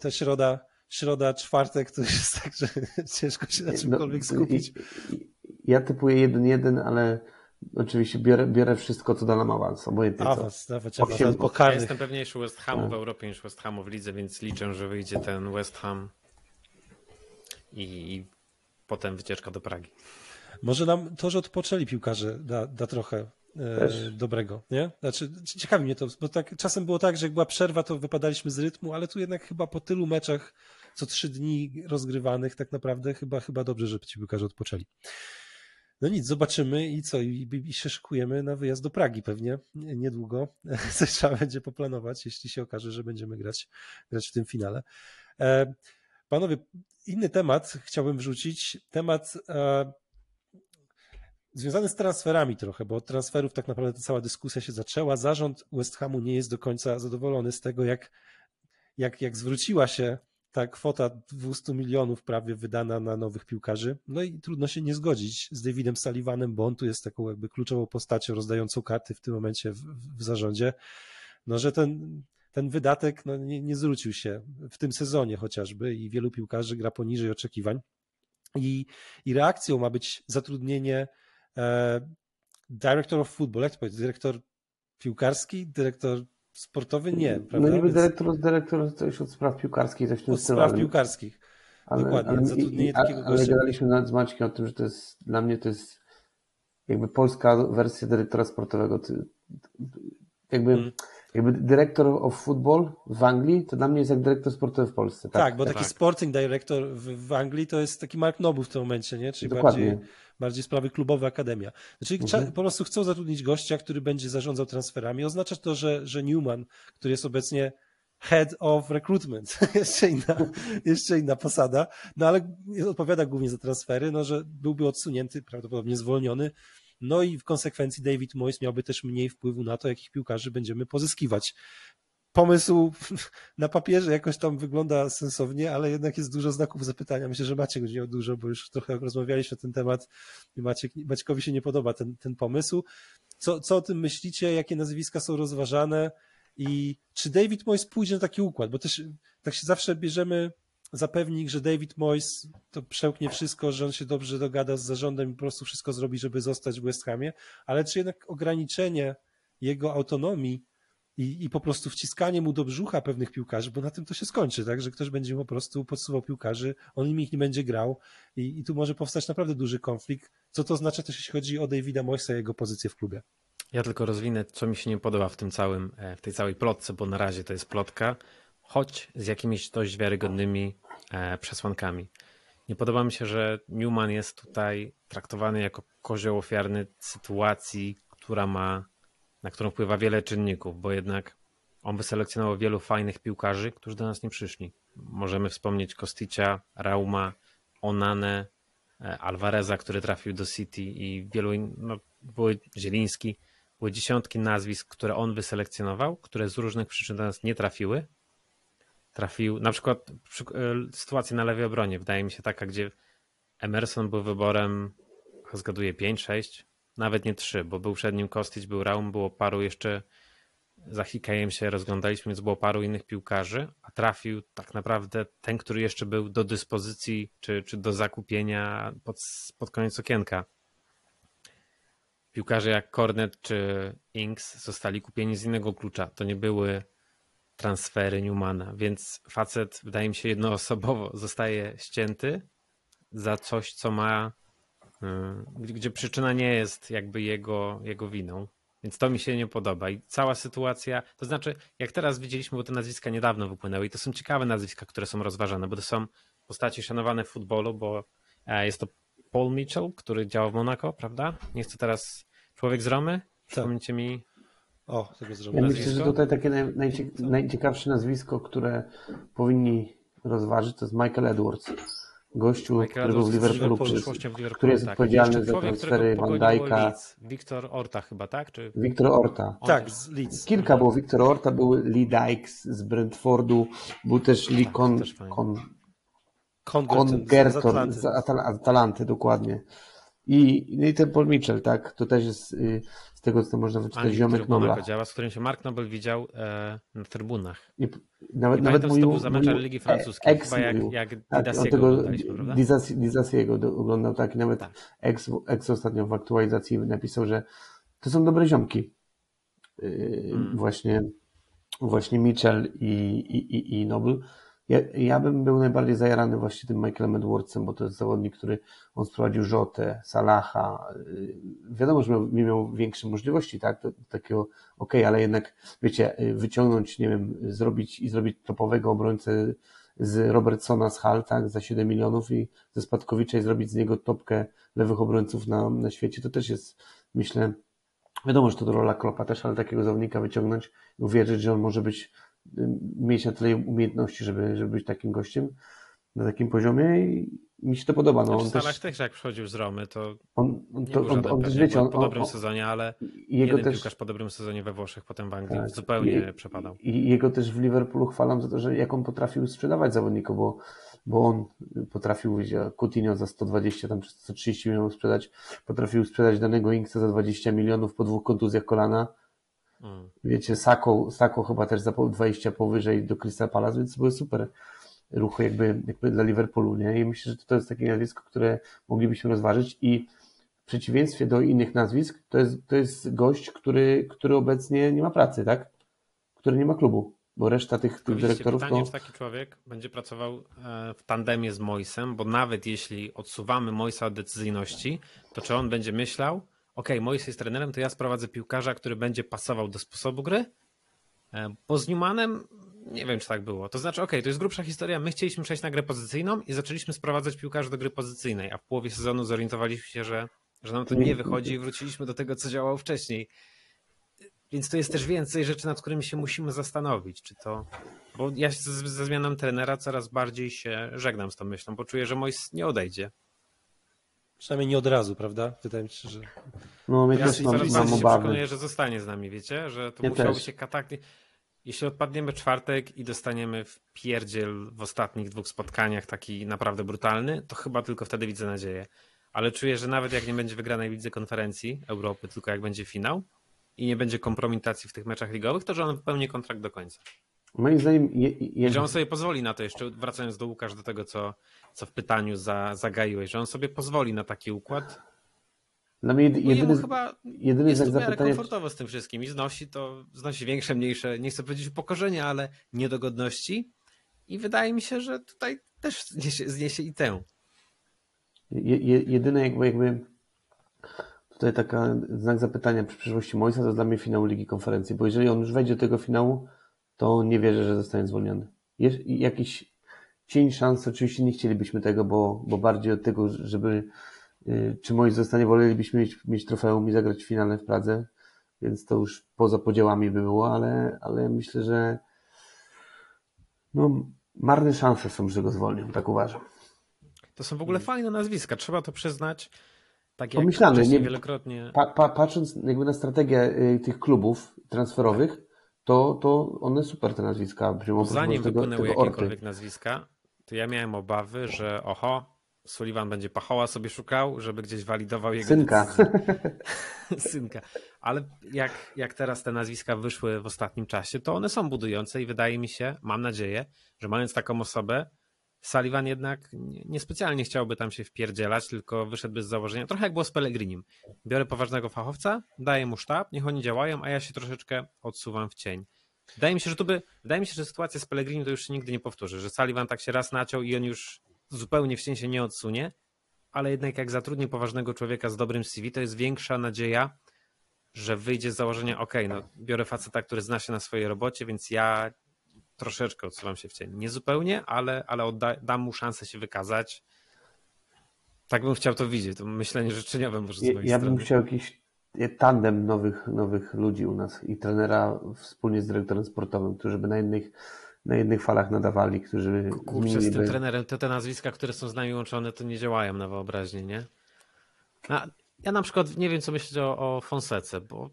Ta środa, środa, czwartek to jest tak, że *laughs* ciężko się na no, czymkolwiek skupić. Ja typuję 1-1, ale oczywiście biorę, biorę wszystko, co da nam awans. Obojętnie awans, dawać awans, Ja jestem pewniejszy West Hamu w tak. Europie niż West Hamu w lidze, więc liczę, że wyjdzie ten West Ham i, potem wycieczka do Pragi. Może nam to, że odpoczęli piłkarze da, da trochę e, dobrego, nie? Znaczy, ciekawi mnie to, bo tak, czasem było tak, że jak była przerwa, to wypadaliśmy z rytmu, ale tu jednak chyba po tylu meczach co trzy dni rozgrywanych, tak naprawdę chyba, chyba dobrze, że ci piłkarze odpoczęli. No nic, zobaczymy i co, i, i się szykujemy na wyjazd do Pragi pewnie niedługo. *laughs* Coś trzeba będzie poplanować, jeśli się okaże, że będziemy grać, grać w tym finale. E, panowie, inny temat chciałbym wrzucić. Temat e, związany z transferami trochę, bo od transferów tak naprawdę ta cała dyskusja się zaczęła. Zarząd West Hamu nie jest do końca zadowolony z tego, jak, jak, jak zwróciła się ta kwota 200 milionów prawie wydana na nowych piłkarzy. No i trudno się nie zgodzić z Davidem Sullivanem, bo on tu jest taką jakby kluczową postacią rozdającą karty w tym momencie w, w zarządzie, no że ten, ten wydatek no, nie, nie zwrócił się w tym sezonie chociażby i wielu piłkarzy gra poniżej oczekiwań. I, i reakcją ma być zatrudnienie e, Director of Football, jak to powiedzieć, dyrektor piłkarski, dyrektor sportowy nie, no prawda? No niby Więc... dyrektor, dyrektor coś od spraw piłkarskich, coś Od spraw ale... piłkarskich. Ale, Dokładnie, ale, zatrudnienie i, takiego ale gadaliśmy z Maćkiem o tym, że to jest, dla mnie to jest jakby polska wersja dyrektora sportowego. Jakby hmm jakby dyrektor of football w Anglii, to dla mnie jest jak dyrektor sportowy w Polsce. Tak, tak bo taki tak. sporting director w, w, Anglii to jest taki Mark Nobu w tym momencie, nie? Czyli bardziej, bardziej sprawy klubowe, akademia. Czyli mhm. po prostu chcą zatrudnić gościa, który będzie zarządzał transferami. Oznacza to, że, że Newman, który jest obecnie head of recruitment, *laughs* jeszcze inna, jeszcze inna posada, no ale odpowiada głównie za transfery, no że byłby odsunięty, prawdopodobnie zwolniony, no i w konsekwencji David Moyes miałby też mniej wpływu na to, jakich piłkarzy będziemy pozyskiwać. Pomysł *laughs* na papierze jakoś tam wygląda sensownie, ale jednak jest dużo znaków zapytania. Myślę, że Maciek już miał dużo, bo już trochę rozmawialiśmy na ten temat i Maciek, się nie podoba ten, ten pomysł. Co, co o tym myślicie? Jakie nazwiska są rozważane? I czy David Moyes pójdzie na taki układ? Bo też tak się zawsze bierzemy zapewnik, że David Moyes to przełknie wszystko, że on się dobrze dogada z zarządem i po prostu wszystko zrobi, żeby zostać w West Hamie, ale czy jednak ograniczenie jego autonomii i, i po prostu wciskanie mu do brzucha pewnych piłkarzy, bo na tym to się skończy, tak, że ktoś będzie po prostu podsuwał piłkarzy, on im ich nie będzie grał i, i tu może powstać naprawdę duży konflikt, co to oznacza też jeśli chodzi o Davida Moyesa i jego pozycję w klubie. Ja tylko rozwinę, co mi się nie podoba w tym całym, e, w tej całej plotce, bo na razie to jest plotka, choć z jakimiś dość wiarygodnymi przesłankami. Nie podoba mi się, że Newman jest tutaj traktowany jako kozioł ofiarny sytuacji, która ma, na którą wpływa wiele czynników, bo jednak on wyselekcjonował wielu fajnych piłkarzy, którzy do nas nie przyszli. Możemy wspomnieć Kosticia, Rauma, Onane, e, Alvareza, który trafił do City i wielu innych, no, były Zieliński, były dziesiątki nazwisk, które on wyselekcjonował, które z różnych przyczyn do nas nie trafiły, trafił, na przykład e, sytuacja na lewej obronie, wydaje mi się taka, gdzie Emerson był wyborem, zgaduję 5-6, nawet nie 3, bo był przed nim Kostić, był Raum, było paru jeszcze, za Hikajem się rozglądaliśmy, więc było paru innych piłkarzy, a trafił tak naprawdę ten, który jeszcze był do dyspozycji, czy, czy do zakupienia pod, pod koniec okienka. Piłkarze jak Cornet czy Inks zostali kupieni z innego klucza. To nie były transfery Newmana, więc facet, wydaje mi się, jednoosobowo zostaje ścięty za coś, co ma, y, gdzie przyczyna nie jest jakby jego, jego winą. Więc to mi się nie podoba. I cała sytuacja, to znaczy, jak teraz widzieliśmy, bo te nazwiska niedawno wypłynęły i to są ciekawe nazwiska, które są rozważane, bo to są postaci szanowane w futbolu, bo e, jest to Paul Mitchell, który działa w Monaco, prawda? Nie chcę teraz człowiek z Romy? Tak. Przypomnijcie mi o, tego zrobię. Ja myślę, że tutaj takie naj, najcie, najciekawsze nazwisko, które powinni rozważyć, to jest Michael Edwards. Gościu, Michael który był w Liverpoolu, który jest tak. odpowiedzialny za transfery Van Dijk'a. Wiktor Orta chyba, tak? Czy... Wiktor Orta. Tak, z Leeds. Kilka było. Wiktor Orta, był Lee Dykes z Brentfordu, był też Lee tak, Con... Con... Congerton z Atalanty, dokładnie. I, no i ten Paul Mitchell, tak, to też jest y, z tego, co można wyczytać, ziomek Nobla. działa, z którym się Mark Nobel widział e, na trybunach. I, nawet, I nawet mówił, to był za mecz Ligi Francuskiej, ex chyba jak, jak tak, Didasiego prawda? Didasiego oglądał, tak, i nawet tak. Ex, ex ostatnio w aktualizacji napisał, że to są dobre ziomki. Yy, hmm. Właśnie właśnie Mitchell i, i, i, i Nobel. Ja, ja bym był najbardziej zajarany właśnie tym Michaelem Edwardsem, bo to jest zawodnik, który on sprowadził Rzotę, Salaha. Y, wiadomo, że miał, miał większe możliwości, tak? Takiego, ok, ale jednak, wiecie, y, wyciągnąć, nie wiem, zrobić i zrobić topowego obrońcę z Robertsona z Hal, tak, za 7 milionów i ze Spadkowicza i zrobić z niego topkę lewych obrońców na, na świecie, to też jest, myślę, wiadomo, że to rola Klopa też, ale takiego zawodnika wyciągnąć i uwierzyć, że on może być mieć na tyle umiejętności, żeby, żeby być takim gościem na takim poziomie i mi się to podoba. No, on też, też, jak przychodził z Romy, to on, to, on, on, wiecie, on, po dobrym sezonie, ale jego jeden też, piłkarz po dobrym sezonie we Włoszech, potem w Anglii tak, zupełnie i, przepadał. I jego też w Liverpoolu chwalam za to, że jak on potrafił sprzedawać zawodników, bo, bo on potrafił Coutinho za 120, tam 130 milionów sprzedać, potrafił sprzedać danego Inksa za 20 milionów po dwóch kontuzjach kolana, Mm. Wiecie, Sako, Sako chyba też za 20 powyżej do Crystal Palace, więc to były super ruchy jakby, jakby dla Liverpoolu, nie? I myślę, że to jest takie nazwisko, które moglibyśmy rozważyć i w przeciwieństwie do innych nazwisk, to jest, to jest gość, który, który obecnie nie ma pracy, tak? Który nie ma klubu, bo reszta tych, tych dyrektorów pytanie, to... czy taki człowiek będzie pracował e, w tandemie z Moisem, bo nawet jeśli odsuwamy Moisa od decyzyjności, to czy on będzie myślał, ok, Mois jest trenerem, to ja sprowadzę piłkarza, który będzie pasował do sposobu gry, bo z Newmanem nie wiem, czy tak było. To znaczy, ok, to jest grubsza historia, my chcieliśmy przejść na grę pozycyjną i zaczęliśmy sprowadzać piłkarzy do gry pozycyjnej, a w połowie sezonu zorientowaliśmy się, że, że nam to nie wychodzi i wróciliśmy do tego, co działało wcześniej. Więc to jest też więcej rzeczy, nad którymi się musimy zastanowić, czy to... Bo ja ze zmianą trenera coraz bardziej się żegnam z tą myślą, bo czuję, że Mois nie odejdzie. Przynajmniej nie od razu, prawda? Wydaje mi się, że. No, mnie ja też mam, coraz bardziej się przekonuję, że zostanie z nami, wiecie? Że to ja się katakli. Jeśli odpadniemy czwartek i dostaniemy w pierdziel w ostatnich dwóch spotkaniach taki naprawdę brutalny, to chyba tylko wtedy widzę nadzieję. Ale czuję, że nawet jak nie będzie wygranej w lidze konferencji Europy, tylko jak będzie finał i nie będzie kompromitacji w tych meczach ligowych, to że on wypełni kontrakt do końca. Moim zdaniem. Je, je... Że on sobie pozwoli na to jeszcze, wracając do Łukasz, do tego, co, co w pytaniu za, zagaiłeś, że on sobie pozwoli na taki układ. Dla mnie jedy, jedyny, chyba jedyny jest znak zapytania. komfortowo z tym wszystkim i znosi to, znosi większe, mniejsze, nie chcę powiedzieć upokorzenia, ale niedogodności. I wydaje mi się, że tutaj też zniesie, zniesie i tę. Je, jedyne jakby, jakby tutaj taka znak zapytania przy przyszłości Moisa to dla mnie finał Ligi Konferencji, bo jeżeli on już wejdzie do tego finału, to nie wierzę, że zostanie zwolniony. Jest jakiś cień szans, oczywiście nie chcielibyśmy tego, bo, bo bardziej od tego, żeby y, czy moi zostanie, wolelibyśmy mieć, mieć trofeum i zagrać finalne w Pradze, więc to już poza podziałami by było, ale, ale myślę, że no, marne szanse są, że go zwolnią, tak uważam. To są w ogóle fajne nazwiska, trzeba to przyznać. Tak jak Pomyślane, nie, wielokrotnie. Pa, pa, patrząc jakby na strategię y, tych klubów transferowych, to, to one super te nazwiska brzmią. Zanim tego, wypłynęły tego jakiekolwiek orty. nazwiska, to ja miałem obawy, że oho, Sullivan będzie pachoła sobie szukał, żeby gdzieś walidował jego Synka. *laughs* Synka. Ale jak, jak teraz te nazwiska wyszły w ostatnim czasie, to one są budujące i wydaje mi się, mam nadzieję, że mając taką osobę, Sullivan jednak niespecjalnie chciałby tam się wpierdzielać, tylko wyszedłby z założenia, trochę jak było z Pellegrinim. Biorę poważnego fachowca, daję mu sztab, niech oni działają, a ja się troszeczkę odsuwam w cień. Wydaje mi się, że tu by, wydaje mi się, że sytuacja z Pellegrinim to już się nigdy nie powtórzy, że Sullivan tak się raz naciął i on już zupełnie w cień się nie odsunie, ale jednak jak zatrudni poważnego człowieka z dobrym CV, to jest większa nadzieja, że wyjdzie z założenia, ok, no biorę faceta, który zna się na swojej robocie, więc ja troszeczkę odsuwam się w cień. Nie zupełnie, ale, ale odda, dam mu szansę się wykazać. Tak bym chciał to widzieć. To myślenie życzeniowe może z ja, mojej ja strony. bym chciał jakiś tandem nowych, nowych ludzi u nas i trenera wspólnie z dyrektorem sportowym, którzy by na jednych, na jednych falach nadawali, którzy Kurczę, z tym trenerem, te, te nazwiska, które są z nami łączone, to nie działają na wyobraźnię, nie? A ja na przykład nie wiem, co myśleć o, o Fonsece, bo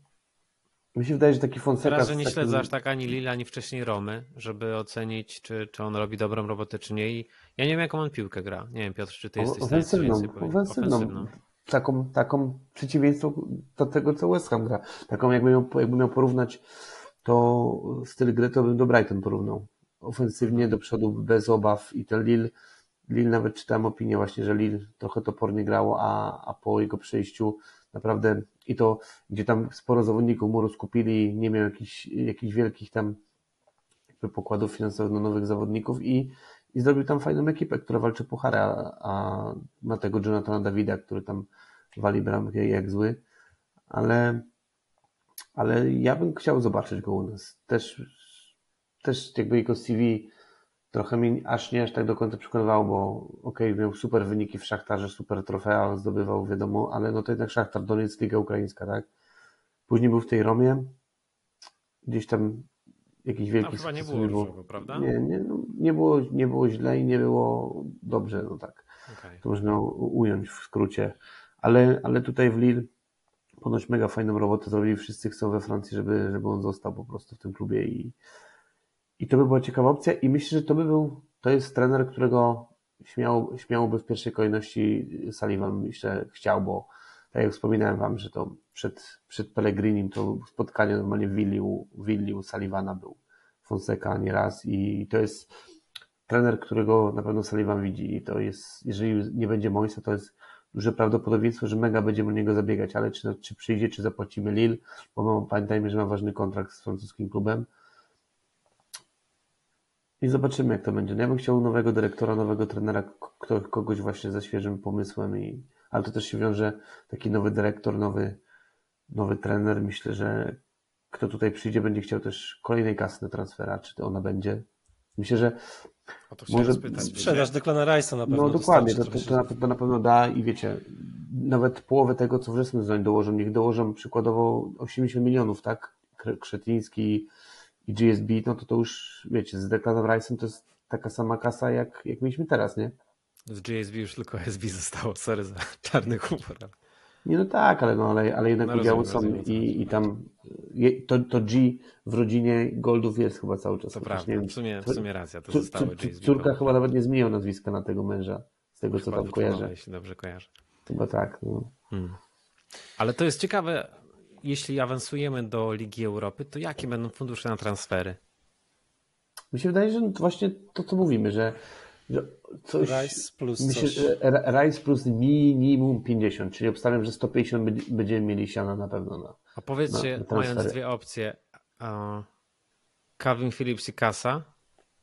mi się wydaje, że taki Fonseca... Teraz, że nie takim... śledzę aż tak ani Lila, ani wcześniej Romy, żeby ocenić, czy, czy on robi dobrą robotę, czy nie. I ja nie wiem, jaką on piłkę gra. Nie wiem, Piotr, czy ty jesteś ofensywną, ofensywną. ofensywną. Taką, taką przeciwieństwo do tego, co West Ham gra. Taką, jakby miał, jakby miał porównać to styl gry, to bym do Brighton porównał. Ofensywnie do przodu, bez obaw i ten Lille, Lille nawet czytałem opinię właśnie, że Lille trochę topornie grało, a, a po jego przejściu naprawdę i to, gdzie tam sporo zawodników mu rozkupili, nie miał jakichś, jakichś wielkich tam pokładów finansowych na nowych zawodników i, i zrobił tam fajną ekipę, która walczy puchara, a ma tego Jonathana Davida, który tam wali bramkę jak zły, ale, ale ja bym chciał zobaczyć go u nas. Też, też jakby jego CV trochę mi aż nie aż tak do końca przekonywało, bo okej, okay, miał super wyniki w Szachtarze, super trofea zdobywał, wiadomo, ale no to jednak Szachtar, Donetsk, Liga Ukraińska, tak? Później był w tej Romie, gdzieś tam jakiś wielki... Tam chyba nie było, różowo, prawda? Nie, nie, no, nie, było, nie było źle i nie było dobrze, no tak. Okay. To można ująć w skrócie. Ale, ale tutaj w Lille ponoć mega fajną robotę zrobili, wszyscy chcą we Francji, żeby, żeby on został po prostu w tym klubie i, i to by była ciekawa opcja i myślę, że to by był, to jest trener, którego śmiało, śmiałoby w pierwszej kolejności Sullivan myślę chciał, bo tak jak wspominałem wam, że to przed, przed Pellegrinim to spotkanie normalnie w Willi, u, Willi u Sullivana był Fonseca nieraz i to jest trener, którego na pewno Sullivan widzi i to jest, jeżeli nie będzie Moisa, to jest duże prawdopodobieństwo, że mega będziemy o niego zabiegać, ale czy, czy przyjdzie, czy zapłacimy Lille, bo pamiętajmy, że ma ważny kontrakt z francuskim klubem, i zobaczymy, jak to będzie. No ja bym chciał nowego dyrektora, nowego trenera, kogoś właśnie ze świeżym pomysłem, i, ale to też się wiąże taki nowy dyrektor, nowy, nowy trener. Myślę, że kto tutaj przyjdzie, będzie chciał też kolejnej kasy na transfera, czy to ona będzie. Myślę, że może spytać, sprzedaż Declana Rice'a na pewno. No dokładnie, to, to, to, na, to, na, pewno da i wiecie, nawet połowę tego, co wrzesnym sezonie dołożą, niech dołożą przykładowo 80 milionów, tak? Krzetyński, i GSB, no to to już, wiecie, z Declanem Rice'em to jest taka sama kasa, jak, jak mieliśmy teraz, nie? Z GSB już tylko SB zostało, sorry za czarny humor. Nie, no tak, ale, no, ale, ale jednak no, udziały są i, i tam to, to G w rodzinie Goldów jest chyba cały czas. To prawda, w sumie, w sumie racja, to zostało GSB. Córka chyba nawet nie zmieniła nazwiska na tego męża, z tego co tam kojarzę. Jeśli dobrze kojarzę. Chyba tak, no. Hmm. Ale to jest ciekawe, jeśli awansujemy do Ligi Europy, to jakie będą fundusze na transfery? Mi się wydaje, że właśnie to, co mówimy, że, że coś... Rice plus myślę, coś. Rice plus minimum 50, czyli obstawiam, że 150 będziemy mieli siana na pewno na A powiedzcie, na, na mając dwie opcje, Calvin Phillips i Kasa,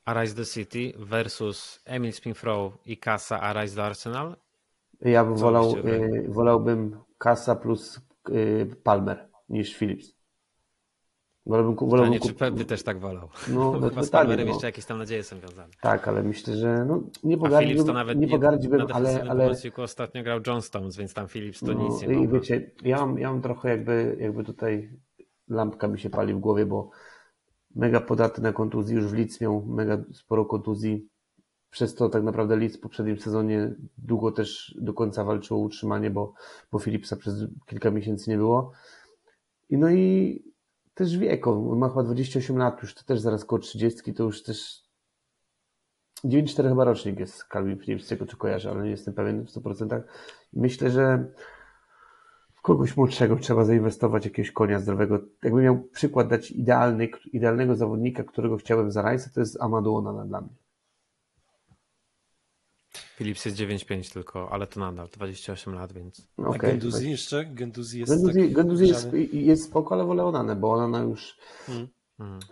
a Rice the City versus Emil Spinfrow i Kasa, a Rice the Arsenal? Ja bym wolał, y, wolałbym Kasa plus Palmer niż Phillips. Wolałbym, wolałbym Pytanie, czy Pep też tak wolał. No, *laughs* Chyba z Palmerem no. jeszcze jakieś tam nadzieje są wiązane. Tak, ale myślę, że no, nie pogardziłbym, nawet nie, pogardziłbym na ale... ale... ostatnio grał John Stones, więc tam Phillips to no, nic nie I wiecie, ja mam, ja mam trochę jakby, jakby tutaj lampka mi się pali w głowie, bo mega podatny na kontuzji, już w Lidz miał mega sporo kontuzji, przez to tak naprawdę Leeds w poprzednim sezonie długo też do końca walczył o utrzymanie, bo, bo Philipsa przez kilka miesięcy nie było. I no i też wiek, on ma chyba 28 lat, już to też zaraz koło 30, to już też 9-4 chyba rocznik jest Calvin Phillips, z tego co kojarzę, ale nie jestem pewien w 100%. I myślę, że w kogoś młodszego trzeba zainwestować, jakiegoś konia zdrowego. Jakbym miał przykład dać idealny, idealnego zawodnika, którego chciałem za Rajsa, to jest Onana dla mnie. Philips jest 9,5 tylko, ale to nadal 28 lat, więc. Okay, A Genduzi jeszcze? Genduzi jest. Genduzi, Genduzi jest, jest spoko, ale wolę Onanę, bo Onana już. Hmm.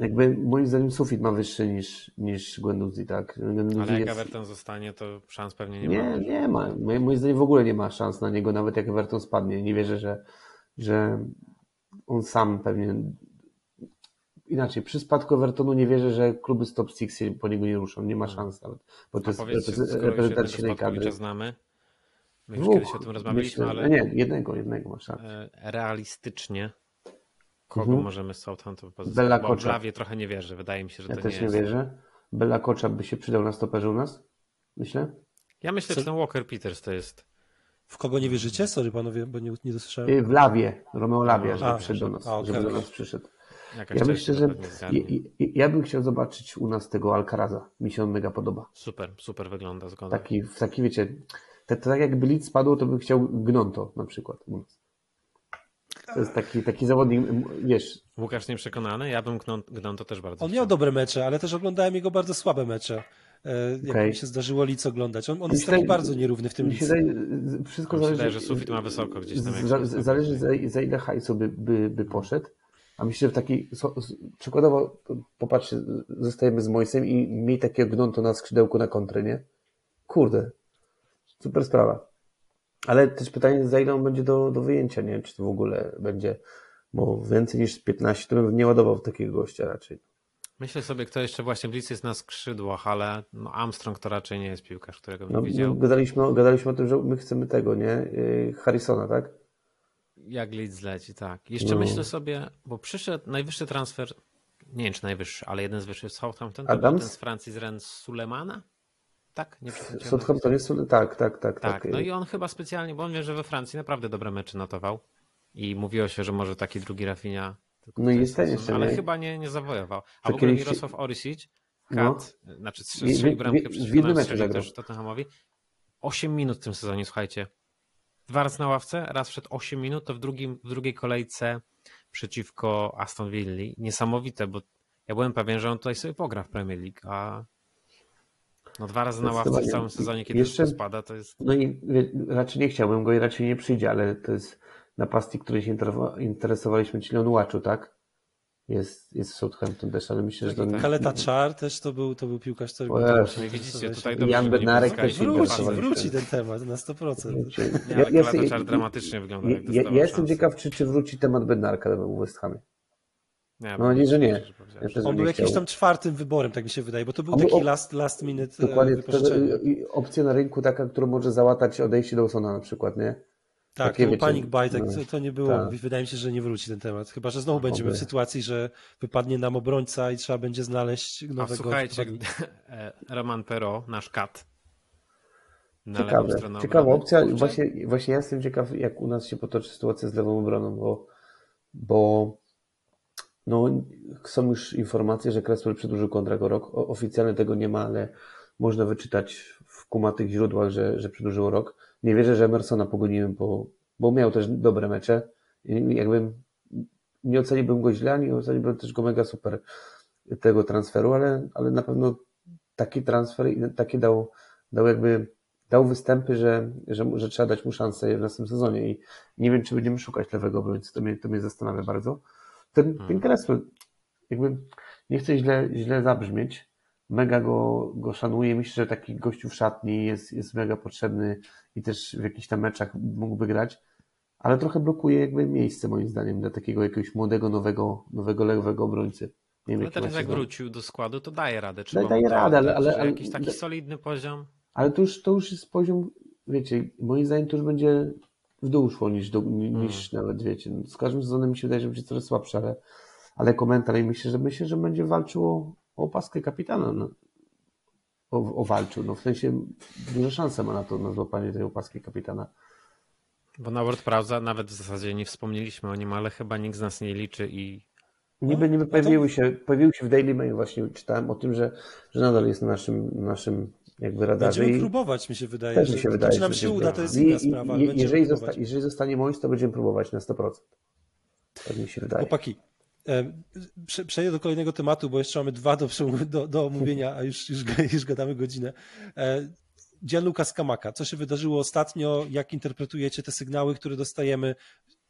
Jakby moim zdaniem sufit ma wyższy niż, niż Guendouzi, tak? Genduzi ale jak jest... Everton zostanie, to szans pewnie nie, nie ma. Nie, nie ma. Moim zdaniem w ogóle nie ma szans na niego, nawet jak Everton spadnie. Nie wierzę, że, że on sam pewnie inaczej, przy spadku Evertonu nie wierzę, że kluby z top 6 po niego nie ruszą. Nie ma hmm. szans nawet. Bo to A jest reprezentacyjnej kadry. znamy. My już kiedyś o tym rozmawialiśmy, myślę, ale. Nie, jednego, jednego masz rację. E, realistycznie. Kogo mhm. możemy z Southampton pozyskać? Bella Bo Kocza. Trochę nie wierzę. Wydaje mi się, że ja to też nie, nie wierzę. Bella Kocza by się przydał na stoperze u nas? Myślę. Ja myślę, że ten Walker Peters to jest. W kogo nie wierzycie? Sorry panowie, bo nie, nie dosłyszałem. W Lawie, Romeo Lavia, żeby przyszedł do nas. A, okay. Żeby do nas przyszedł. Jakaś ja myślę, że ja, ja, bym chciał zobaczyć u nas tego Alcaraza. Mi się on mega podoba. Super, super wygląda, zgoda. Taki, taki wiecie, to tak jakby Leeds spadło, to bym chciał Gnonto na przykład u nas. To jest taki, taki zawodnik, wiesz. Łukasz nieprzekonany? Ja bym Gnonto też bardzo On chciał. miał dobre mecze, ale też oglądałem jego bardzo słabe mecze. E, jak okay. mi się zdarzyło Lic oglądać. On, on jest taki bardzo nierówny w tym Lic. Wszystko zależy, że sufit ma wysoko gdzieś tam. zależy za, za ile hajsu by, by, by poszedł A myślę, że taki, przykładowo, popatrzcie, zostajemy z Mojsem i miej takiego gnąto na skrzydełku na kontrę, nie? Kurde, super sprawa. Ale też pytanie, za ile on będzie do, do wyjęcia, nie? Czy to w ogóle będzie, bo więcej niż 15 to bym nie ładował takiego gościa raczej. Myślę sobie, kto jeszcze właśnie Blitz jest na skrzydłach, ale no Armstrong to raczej nie jest piłkarz, którego bym no, widział. Gadaliśmy, gadaliśmy o tym, że my chcemy tego, nie? Y, Harrisona, tak? Jak Leeds leci, tak. Jeszcze no. myślę sobie, bo przyszedł najwyższy transfer, nie wiem czy najwyższy, ale jeden z wyższych z Southampton, to ten z Francji z Rennes Sulemana? Tak? Nie Southampton jest, tak, tak, tak, tak. Tak, no i on chyba specjalnie, bo on wie, że we Francji naprawdę dobre mecze notował i mówiło się, że może taki drugi Rafinha no i jest ten jeszcze. Ale nie? chyba nie, nie zawojował. A w ogóle Mirosław Orisic, Kat, no. znaczy strzelił bramkę przeciwko Tottenhamowi. 8 minut w tym sezonie, słuchajcie. Dwa razy na ławce, raz przed 8 minut, to w, drugim, w drugiej kolejce przeciwko Aston Villa. Niesamowite, bo ja byłem pewien, że on tutaj sobie pogra w Premier League, a no dwa razy na ławce w całym sezonie, kiedy jeszcze spada, to jest... No i raczej nie chciałbym go i raczej nie przyjdzie, ale to jest napastnik, który się interesowaliśmy, czyli on Łaczu, tak? Jest, jest w Southampton też, ale myślę, że... To... Tak. Kaleta Czar też to był, to był piłkarz, który... widzicie, tutaj Jan Bednarek też wróci, wróci ten temat na 100%. Nie, ale ja, Kaleta Czar dramatycznie wygląda. Ja, ja, ja jestem ciekaw, czy, czy wróci temat Bednarka w West Hamie. Ja, Mam nadzieję, że nie. Ja on był jakimś tam czwartym wyborem, tak mi się wydaje, bo to był taki last, last minute e, Dokładnie, to, opcja na rynku taka, która może załatać odejście Dawsona na przykład, nie? Tak, Takie, to panic buy, tak, no, to nie było, tak. wydaje mi się, że nie wróci ten temat. Chyba, że znowu będziemy w sytuacji, że wypadnie nam obrońca i trzeba będzie znaleźć nowego... A słuchajcie, *laughs* e, Roman Pero, nasz kat, na Ciekawe, ciekawa opcja. Właśnie, właśnie ja jestem ciekaw, jak u nas się potoczy sytuacja z lewą obroną, bo, bo no, są już informacje, że Cresswell przedłużył kontrakt o rok. Oficjalnie tego nie ma, ale można wyczytać w kumatych źródłach, że, że przedłużył rok. Nie wierzę, że Emersona pogoniłem, bo, bo miał też dobre mecze. I jakbym nie oceniłbym go źle, nie oceniłbym też go mega super tego transferu, ale, ale na pewno taki transfer i takie dał, dał jakby dał występy, że, że, że trzeba dać mu szansę w następnym sezonie i nie wiem, czy będziemy szukać lewego obrońcy, to mnie, to mnie zastanawia bardzo. Ten, ten hmm. jakby nie chcę źle, źle zabrzmieć, mega go, go szanuję. Myślę, że taki gościu w szatni jest, jest mega potrzebny i też w jakichś tam meczach mógłby grać, ale trochę blokuje jakby miejsce moim zdaniem dla takiego jakiegoś młodego, nowego, nowego lewego obrońcy. Nie ale teraz jak wrócił do składu, to daje radę. Trzeba daje radę, ale, ale, ale, jakiś taki solidny poziom. Ale to już, to już jest poziom, wiecie, moim zdaniem to już będzie w dół szło niż, do, niż hmm. nawet, wiecie. Z każdym sezonem mi się wydaje, że będzie coraz słabsze, ale, ale komentarz i myślę, że myślę, że będzie walczył o, opaskę kapitana. No, o, o walczył. No, w sensie duże szanse ma na to, na złapanie tej opaski kapitana. Bo na WordProwza nawet w zasadzie nie wspomnieliśmy o nim, ale chyba nikt z nas nie liczy i Niby, niby pojawiły się, pojawiły się w Daily Mail właśnie, czytałem o tym, że, że nadal jest na naszym, naszym jakby radarze. Będziemy i próbować, mi się wydaje. Też mi się wydaje. Czy nam się uda, to jest inna sprawa. I, jeżeli, zosta, jeżeli zostanie Mois, to będziemy próbować na 100%. Tak mi się wydaje. Chłopaki, Przejdę do kolejnego tematu, bo jeszcze mamy dwa do, do, do omówienia, a już, już, *laughs* już gadamy godzinę. E, Gianluca Skamaka. Co się wydarzyło ostatnio? Jak interpretujecie te sygnały, które dostajemy?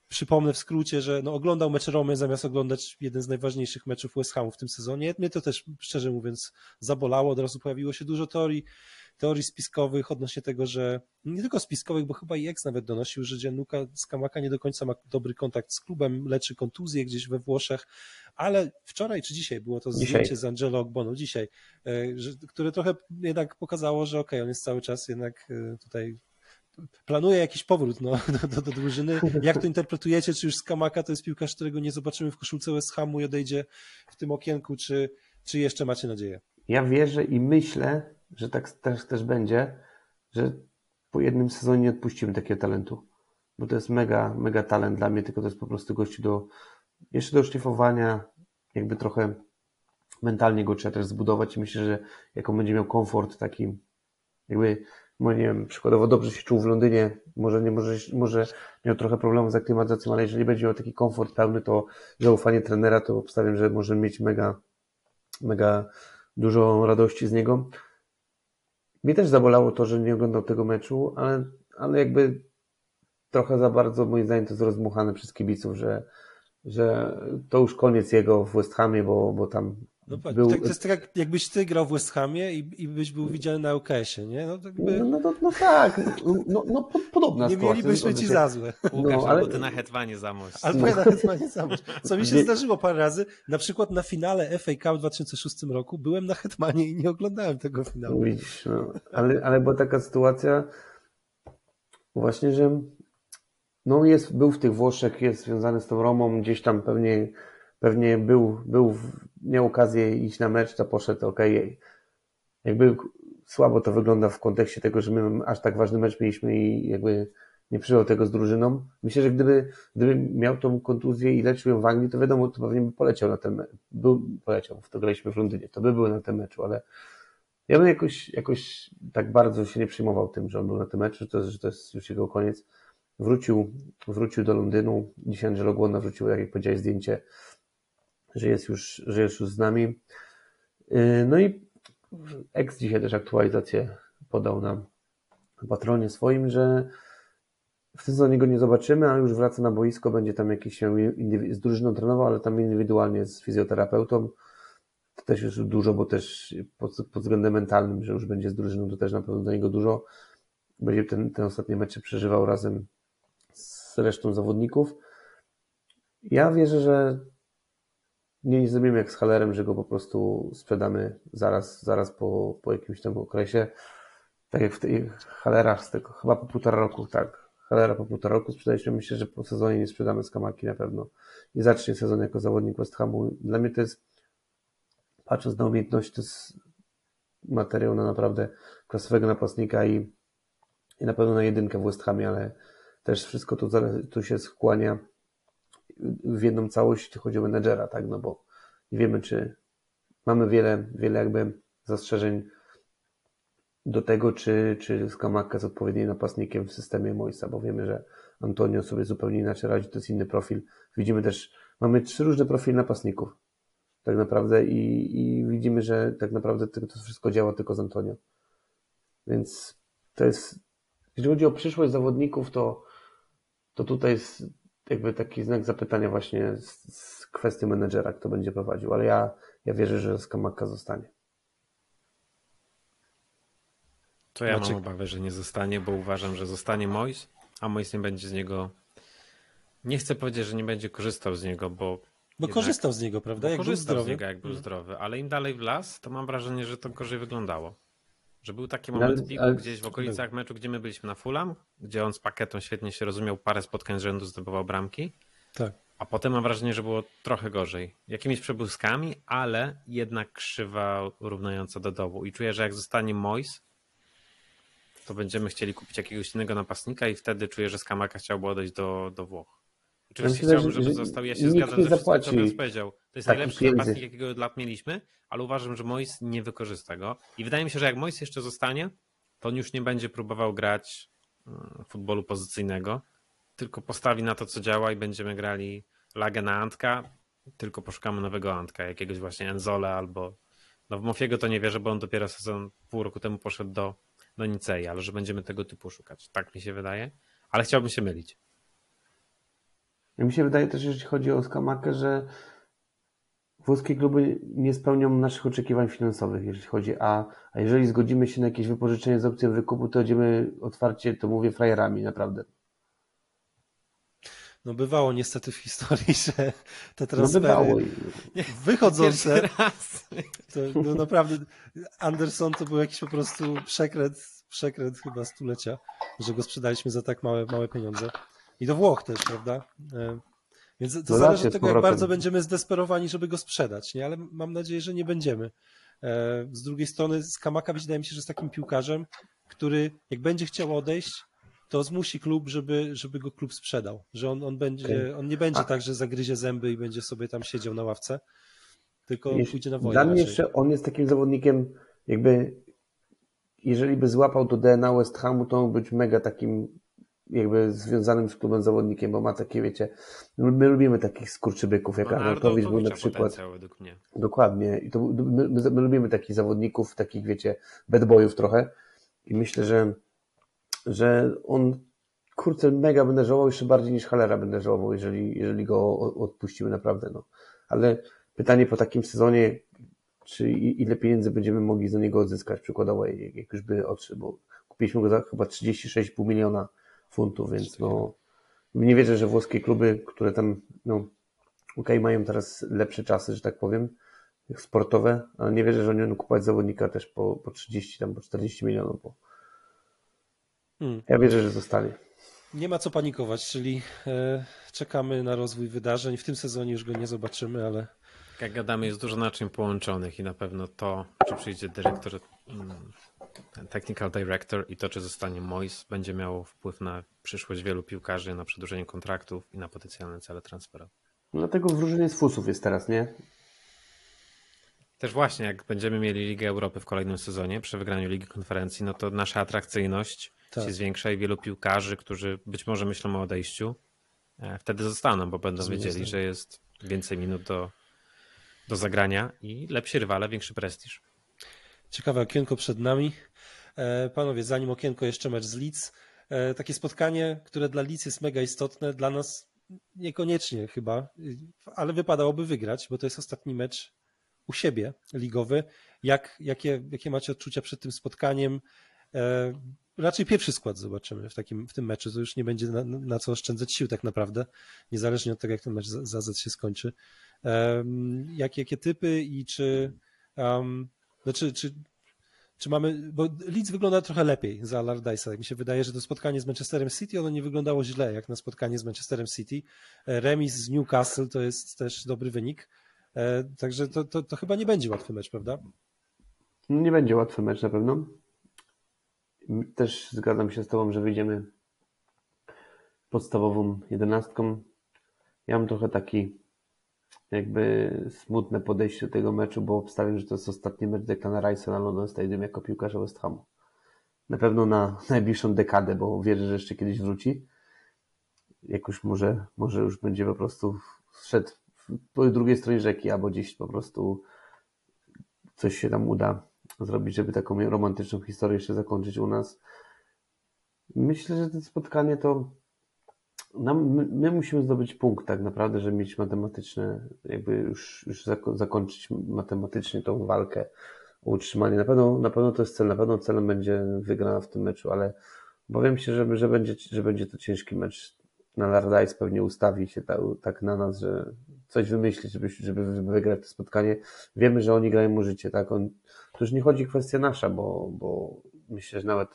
Przypomnę w skrócie, że no, oglądał mecz Romy zamiast oglądać jeden z najważniejszych meczów West Hamu w tym sezonie. Mnie to też, szczerze mówiąc, zabolało. Od razu pojawiło się dużo teorii teorii spiskowych odnośnie tego, że nie tylko spiskowych, bo chyba i ex nawet donosił, że Gianluca Skamaka nie do końca ma dobry kontakt z klubem, leczy kontuzję gdzieś we Włoszech, ale wczoraj czy dzisiaj było to zdjęcie dzisiaj. z Angelo Ogbono, dzisiaj, e, które trochę jednak pokazało, że okej, okay, on jest cały czas jednak e, tutaj planuje jakiś powrót no, do, do, do drużyny. Jak to interpretujecie? Czy już Skamaka to jest piłkarz, którego nie zobaczymy w koszulce West Hamu i odejdzie w tym okienku, czy, czy jeszcze macie nadzieję? Ja wierzę i myślę, że tak też, też będzie, że po jednym sezonie nie odpuścimy takiego talentu. Bo to jest mega, mega talent dla mnie, tylko to jest po prostu gościu do, jeszcze do szlifowania, jakby trochę mentalnie go trzeba też zbudować i myślę, że jak on będzie miał komfort taki, jakby, no nie wiem, przykładowo dobrze się czuł w Londynie, może nie, może, może miał trochę problemów z aklimatyzacją, ale jeżeli będzie miał taki komfort pełny, to zaufanie trenera, to obstawiam, że może mieć mega, mega dużo radości z niego. Mnie też zabolało to, że nie oglądał tego meczu, ale, ale jakby trochę za bardzo moim zdaniem to jest rozmuchane przez kibiców, że, że to już koniec jego w West Hamie, bo, bo tam no, był... tak, to jest tak, jakbyś ty grał w West Hamie i, i byś był widziany na UKS-ie, nie? No, tak by... no, no, no, no, tak, no, no podobna Nie sytuacja. mielibyśmy ci za złe. *laughs* Łukasz, no, ale... albo ty na hetwanie zamość. Albo ja na hetwanie zamość. Co mi się zdarzyło parę razy, na przykład na finale FA Cup w 2006 roku byłem na hetmanie i nie oglądałem tego finału. Widzisz, no. ale, ale była taka sytuacja właśnie, że no jest, był w tych Włoszech, jest związany z tą Romą, gdzieś tam pewnie, pewnie był, był, miał okazję iść na mecz, to poszedł, ok, jakby słabo to wygląda w kontekście tego, że my aż tak ważny mecz mieliśmy i jakby nie przyjął tego z drużyną. Myślę, że gdyby, gdyby miał tą kontuzję i leczył ją w Anglii, to wiadomo, to pewnie by poleciał na ten mecz. Był, poleciał, w to graliśmy w Londynie, to by był na tym meczu, ale ja bym jakoś, jakoś tak bardzo się nie przejmował tym, że on był na tym meczu, że to, że to jest już jego koniec. Wrócił, wrócił do Londynu. Dzisiaj Angelo Głonna wrócił, jak powiedziałeś, zdjęcie, że jest już, że jest już z nami. Yy, no i ex dzisiaj też aktualizację podał nam na patronie swoim, że w sezonie go nie zobaczymy, ale już wraca na boisko, będzie tam jakiś się z drużyną trenował, ale tam indywidualnie z fizjoterapeutą. To też już dużo, bo też pod, pod względem mentalnym, że już będzie z drużyną, to też na pewno do niego dużo. Będzie ten, ten ostatni mecz przeżywał razem z resztą zawodników. Ja wierzę, że nie zrobimy jak z Halerem, że go po prostu sprzedamy zaraz, zaraz po, po jakimś tam okresie. Tak jak w tych Halerach z tego, chyba po półtora roku, tak. Halera po półtora roku sprzedaliśmy. Myślę, że po sezonie nie sprzedamy Skamaki na pewno. Nie zacznie sezon jako zawodnik West Hamu. Dla mnie to jest, patrząc na umiejętność, to jest materiał na naprawdę klasowego napastnika i, i na pewno na jedynkę w West Hamie, ale też wszystko tu, tu się skłania w jedną całość, jeśli chodzi o menedżera, tak, no bo nie wiemy, czy mamy wiele, wiele jakby zastrzeżeń do tego, czy, czy Skamaka jest odpowiednim napastnikiem w systemie Moisa, bo wiemy, że Antonio sobie zupełnie inaczej radzi, to jest inny profil. Widzimy też, mamy trzy różne profile napastników, tak naprawdę i, i widzimy, że tak naprawdę to, wszystko działa tylko z Antonio. Więc to jest, jeśli chodzi o przyszłość zawodników, to to tutaj jest jakby taki znak zapytania właśnie z, z kwestii menedżera, kto będzie prowadził, ale ja, ja wierzę, że Skamaka zostanie. To ja mam obawę, że nie zostanie, bo uważam, że zostanie Mois, a Mois nie będzie z niego. Nie chcę powiedzieć, że nie będzie korzystał z niego, bo. Bo korzystał z niego, prawda? Jak korzystał z niego, jak był mhm. zdrowy, ale im dalej w las, to mam wrażenie, że to gorzej wyglądało. Że był taki moment ale, piku ale... gdzieś w okolicach meczu, gdzie my byliśmy na Fulham, gdzie on z paketą świetnie się rozumiał, parę spotkań z rzędu zdobywał bramki. Tak. A potem mam wrażenie, że było trochę gorzej. Jakimiś przebłyskami, ale jednak krzywa równająca do dołu. I czuję, że jak zostanie Mois, to będziemy chcieli kupić jakiegoś innego napastnika i wtedy czuję, że Skamaka chciałby odejść do, do Włoch. Oczywiście ja chciałbym, żeby został. Ja się zgadzam ze wszystkim, co Piotr powiedział. To jest najlepszy pieniędzy. napastnik, jakiego od lat mieliśmy, ale uważam, że Mois nie wykorzysta go. I wydaje mi się, że jak Mois jeszcze zostanie, to on już nie będzie próbował grać mm, futbolu pozycyjnego, tylko postawi na to, co działa i będziemy grali lagę na Antka, tylko poszukamy nowego Antka, jakiegoś właśnie Enzola albo no w Mofiego to nie wierzę, bo on dopiero sezon pół roku temu poszedł do, do Nicei, ale że będziemy tego typu szukać. Tak mi się wydaje, ale chciałbym się mylić. Mi się wydaje też, jeśli chodzi o Skamakę, że włoskie kluby nie spełnią naszych oczekiwań finansowych, jeśli chodzi a, a jeżeli zgodzimy się na jakieś wypożyczenie z opcją wykupu, to będziemy otwarcie, to mówię, frajerami, naprawdę. No bywało niestety w historii, że te transfery no *laughs* wychodzące, to, no naprawdę Anderson to był jakiś po prostu przekręt, przekręt chyba stulecia, że go sprzedaliśmy za tak małe, małe pieniądze. I do Włoch też, prawda? E, więc to no zależy od tego, jak bardzo będziemy zdesperowani, żeby go sprzedać, nie? Ale mam nadzieję, że nie będziemy. E, z drugiej strony Skamaka wydaje mi się, że jest takim piłkarzem, który jak będzie chciał odejść, to zmusi klub, żeby, żeby go klub sprzedał. Że on, on, będzie, on nie będzie A... tak, że zagryzie zęby i będzie sobie tam siedział na ławce, tylko Jeśli, pójdzie na wojnę. Dla mnie jeszcze on jest takim zawodnikiem, jakby jeżeli by złapał to DNA West Hamu, to on być mega takim jakby związanym z klubem zawodnikiem, bo ma takie, wiecie, my lubimy takich skurczybyków, jak Arnoltowicz był na przykład. Dokładnie. I to my, my, my, lubimy takich zawodników, takich, wiecie, bad boyów trochę. I myślę, że, że on kurczę, mega będę żałował jeszcze bardziej niż Halera będę żałował, jeżeli, jeżeli go odpuścimy naprawdę, no. Ale pytanie po takim sezonie, czy ile pieniędzy będziemy mogli za niego odzyskać przykładowo, jak już by odszedł, bo kupiliśmy go za chyba 36,5 miliona funtów, więc no nie wierzę, że włoskie kluby, które tam, no okej, okay, mają teraz lepsze czasy, że tak powiem, sportowe, ale nie wierzę, że oni będą kupować zawodnika też po, po 30, tam po 40 milionów, bo hmm. ja wierzę, że zostanie. Nie ma co panikować, czyli e, czekamy na rozwój wydarzeń. W tym sezonie już go nie zobaczymy, ale. Jak gadamy, jest dużo naczyń połączonych i na pewno to, czy przyjdzie dyrektor, technical director i to, czy zostanie Mois, będzie miało wpływ na przyszłość wielu piłkarzy, na przedłużenie kontraktów i na potencjalne cele transferowe. Dlatego wróżenie z fusów jest teraz, nie? Też właśnie, jak będziemy mieli Ligę Europy w kolejnym sezonie, przy wygraniu Ligi Konferencji, no to nasza atrakcyjność tak. się zwiększa i wielu piłkarzy, którzy być może myślą o odejściu, e, wtedy zostaną, bo będą wiedzieli, że jest więcej minut do, do zagrania i lepsi rywale, większy prestiż. Ciekawe okienko przed nami. E, panowie, zanim okienko, jeszcze mecz z Leeds. E, takie spotkanie, które dla Leeds jest mega istotne, dla nas niekoniecznie chyba, ale wypadałoby wygrać, bo to jest ostatni mecz u siebie ligowy. Jak, jakie, jakie macie odczucia przed tym spotkaniem? raczej pierwszy skład zobaczymy w, takim, w tym meczu. To już nie będzie na, na co oszczędzać sił tak naprawdę, niezależnie od tego, jak ten mecz Z się skończy. Um, jak, jakie typy i czy, um, znaczy, czy, czy mamy, bo Leeds wygląda trochę lepiej za Allardyce'a. Tak mi się wydaje, że to spotkanie z Manchesterem City, ono nie wyglądało źle, jak na spotkanie z Manchesterem City. E, remis z Newcastle to jest też dobry wynik. E, także to, to, to chyba nie będzie łatwy mecz, prawda? Nie będzie łatwy mecz na pewno. Też zgadzam się z Tobą, że wyjdziemy podstawową jedenastką. Ja mam trochę taki jakby smutne podejście do tego meczu, bo obstawiam, że to jest ostatni mecz Declana Rice'a na London Stadium jako piłkarza West Hamu. Na pewno na najbliższą dekadę, bo wierzę, że jeszcze kiedyś wróci. Jak już może, może już będzie po prostu szedł po drugiej stronie rzeki, albo gdzieś po prostu coś się tam uda zrobić, żeby taką romantyczną historię jeszcze zakończyć u nas. Myślę, że to spotkanie to nam, my, my, musimy zdobyć punkt tak naprawdę, żeby mieć matematyczne, jakby już, już zakończyć matematycznie tą walkę o utrzymanie. Na pewno, na pewno to jest cel, na pewno celem będzie wygrana w tym meczu, ale obawiam się, że, że, będzie, że będzie to ciężki mecz. Na Lardais pewnie ustawi się tak, tak na nas, że coś wymyślić, żeby, żeby wygrać to spotkanie. Wiemy, że oni grają mu życie, tak? On, to już nie chodzi kwestia nasza, bo, bo myślę, że nawet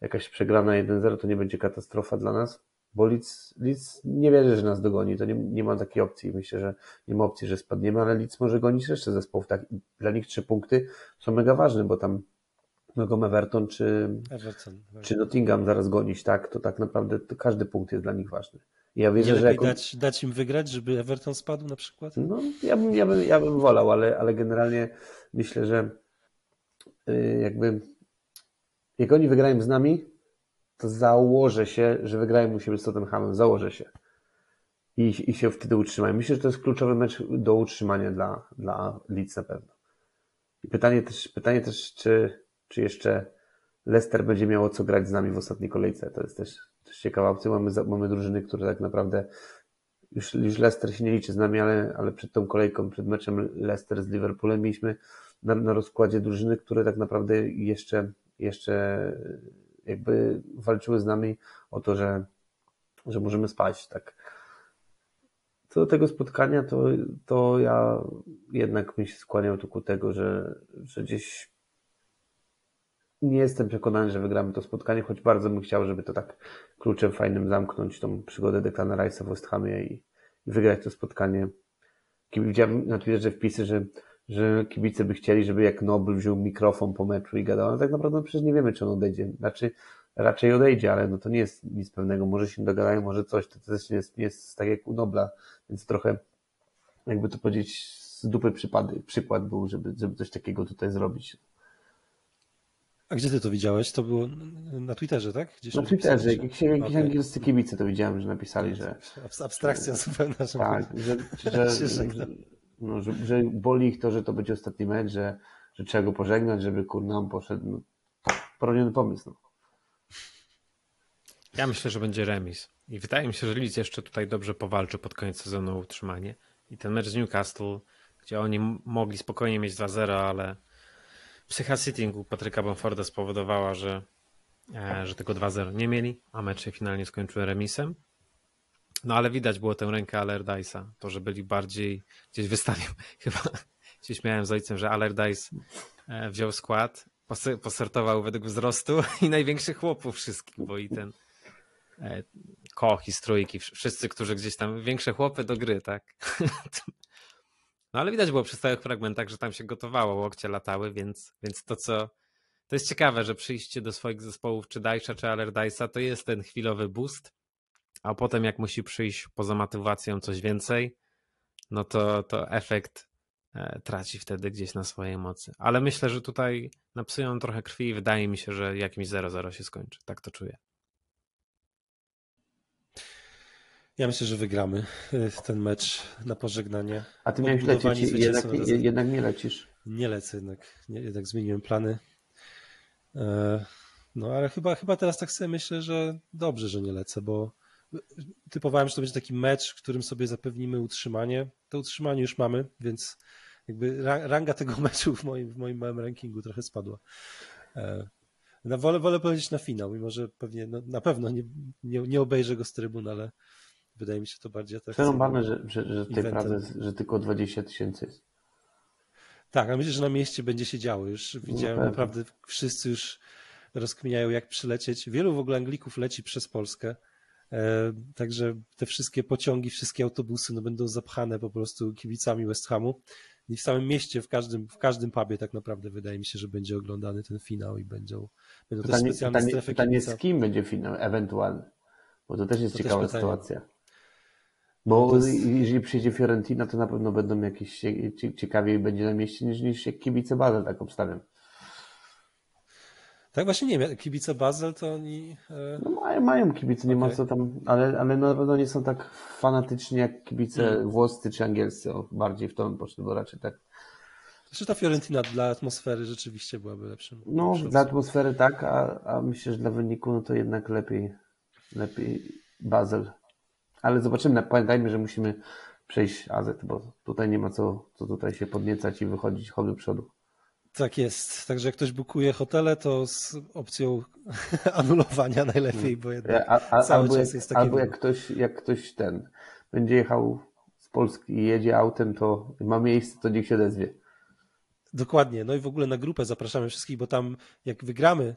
jakaś przegrana 1-0 to nie będzie katastrofa dla nas, bo Leeds, Leeds nie wierzy, że nas dogoni, to nie, nie ma takiej opcji. Myślę, że nie ma opcji, że spadniemy, ale Leeds może gonić jeszcze zespołów. Tak, dla nich trzy punkty są mega ważne, bo tam mogą Everton czy, Everton, czy Nottingham zaraz gonić, tak? To tak naprawdę to każdy punkt jest dla nich ważny. Ja wierzę, nie że jako... dać, dać im wygrać, żeby Everton spadł na przykład? No, ja bym, ja bym, ja bym wolał, ale, ale generalnie myślę, że Y, jakby jak oni wygrają z nami, to założę się, że wygrają u siebie z Tottenhamem, założę się. I, I się wtedy utrzymają. Myślę, że to jest kluczowy mecz do utrzymania dla, dla Leeds na pewno. I pytanie też, pytanie też czy, czy jeszcze Leicester będzie miało co grać z nami w ostatniej kolejce. To jest też, też ciekawa opcja. Mamy, mamy drużyny, które tak naprawdę już, już Leicester się nie liczy z nami, ale, ale przed tą kolejką, przed meczem Leicester z Liverpoolem mieliśmy na, na rozkładzie drużyny, które tak naprawdę jeszcze, jeszcze jakby walczyły z nami o to, że, że możemy spać. Tak. Co do tego spotkania, to, to ja jednak bym się skłaniał tu ku tego, że, że gdzieś nie jestem przekonany, że wygramy to spotkanie, choć bardzo bym chciał, żeby to tak kluczem fajnym zamknąć tą przygodę Declana Rice'a w West Hamie i, i wygrać to spotkanie. Widziałem na Twitterze wpisy, że że kibice by chcieli, żeby jak Nobel wziął mikrofon po meczu i gadał, ale tak naprawdę no przecież nie wiemy, czy on odejdzie. Znaczy, raczej odejdzie, ale no to nie jest nic pewnego. Może się dogadają, może coś. To też nie jest, nie jest tak jak u Nobla, więc trochę, jakby to powiedzieć, z dupy przypady, przykład był, żeby, żeby coś takiego tutaj zrobić. A gdzie ty to widziałeś? To było na Twitterze, tak? Gdzieś na Twitterze. Jakieś, jakieś okay. angielscy kibice to widziałem, że napisali, że... Abstrakcja zupełna. Tak, że, *laughs* że, że, no, że, że boli ich to, że to będzie ostatni mecz, że, że trzeba go pożegnać, żeby kurna on poszedł. No, poroniony pomysł. No. Ja myślę, że będzie remis. I wydaje mi się, że Leeds jeszcze tutaj dobrze powalczy pod koniec sezonu o utrzymanie. I ten mecz z Newcastle, gdzie oni mogli spokojnie mieć 2-0, ale psycha sittingu Patryka Bamforda spowodowała, że, e, że tego 2-0 nie mieli, a mecz się finalnie skończył remisem. No ale widać było tę rękę Allardyce'a, to, że byli bardziej gdzieś wystawił. *laughs* Chyba się śmiałem z ojcem, że Allardyce e, wziął skład, posortował według wzrostu *laughs* i największych chłopów wszystkich, bo i ten e, Koch i Strójki, wszyscy, którzy gdzieś tam, większe chłopy do gry, tak? *laughs* No ale widać było przy stałych fragmentach, że tam się gotowało, łokcie latały, więc, więc to co, to jest ciekawe, że przyjście do swoich zespołów, czy Dajsza, czy Allardyce'a, to jest ten chwilowy boost, a potem jak musi przyjść poza motywacją coś więcej, no to, to efekt e, traci wtedy gdzieś na swojej mocy. Ale myślę, że tutaj napsują trochę krwi i wydaje mi się, że jakimś 0-0 się skończy. Tak to czuję. Ja myślę, że wygramy e, ten mecz na pożegnanie. A ty miałeś lecieć, jednak, jednak nie lecisz. Nie lecę, jednak, nie, jednak zmieniłem plany. E, no ale chyba, chyba teraz tak sobie myślę, że dobrze, że nie lecę, bo typowałem, że to będzie taki mecz, w którym sobie zapewnimy utrzymanie. To utrzymanie już mamy, więc jakby ranga tego *laughs* meczu w moim, w moim małym rankingu trochę spadła. No, wolę, wolę powiedzieć na finał, mimo że pewnie, no, na pewno nie, nie, nie obejrzę go z trybun, ale wydaje mi się to bardziej atrakcyjne. Przerąbane, że, że, że tej prawdy, że tylko 20 tysięcy jest. Tak, a myślę, że na mieście będzie się działo. Już widziałem no naprawdę, wszyscy już rozkminiają, jak przylecieć. Wielu w ogóle Anglików leci przez Polskę. E, także te wszystkie pociągi, wszystkie autobusy no, będą zapchane po prostu kibicami West Hamu. I w samym mieście, w każdym, w każdym pubie tak naprawdę wydaje mi się, że będzie oglądany ten finał i będą, będą pytanie, też specjalne pytanie, strefy pytanie z kim będzie finał ewentualnie? Bo to też jest to ciekawa też sytuacja. Bo jest... jeżeli przyjdzie Fiorentina, to na pewno będą jakieś ciekawiej będzie na mieście niż, niż kibice Basel, tak obstawiam. Tak właśnie nie wiem, kibice Basel to oni... E... No mają, mają kibice, nie okay. ma co tam, ale, ale na pewno nie są tak fanatyczni jak kibice hmm. włoscy czy angielscy, o, bardziej w to poszli, bo raczej tak. Zresztą ta Fiorentina dla atmosfery rzeczywiście byłaby lepszym. No, dla atmosfery tak, a, a myślę, że dla wyniku no to jednak lepiej, lepiej Basel. Ale zobaczymy, pamiętajmy, że musimy przejść AZ, bo tutaj nie ma co, co tutaj się podniecać i wychodzić chod do przodu. Tak jest. Także jak ktoś bukuje hotele, to z opcją *laughs* anulowania najlepiej, bo jednak a, a, cały albo czas jak, jest taki. Albo jak ktoś, jak ktoś ten będzie jechał z Polski i jedzie autem, to ma miejsce, to niech się odezwie. Dokładnie. No i w ogóle na grupę zapraszamy wszystkich, bo tam jak wygramy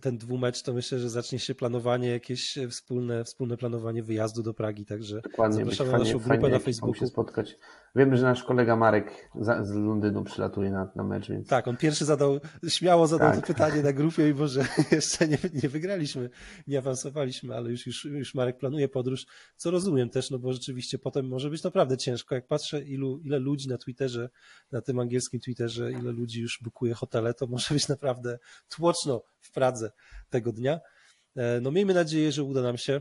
ten dwumecz, to myślę, że zacznie się planowanie, jakieś wspólne, wspólne planowanie wyjazdu do Pragi, także Dokładnie, zapraszamy na naszą grupę na Facebooku. się spotkać. Wiemy, że nasz kolega Marek z Londynu przylatuje na, na mecz, więc... Tak, on pierwszy zadał, śmiało zadał tak. to pytanie na grupie, mimo że *laughs* *laughs* jeszcze nie, nie wygraliśmy, nie awansowaliśmy, ale już, już, już Marek planuje podróż, co rozumiem też, no bo rzeczywiście potem może być naprawdę ciężko, jak patrzę ilu, ile ludzi na Twitterze, na tym angielskim Twitterze, ile ludzi już bukuje hotele, to może być naprawdę tłoczno w Pradze tego dnia. E, no miejmy nadzieję, że uda nam się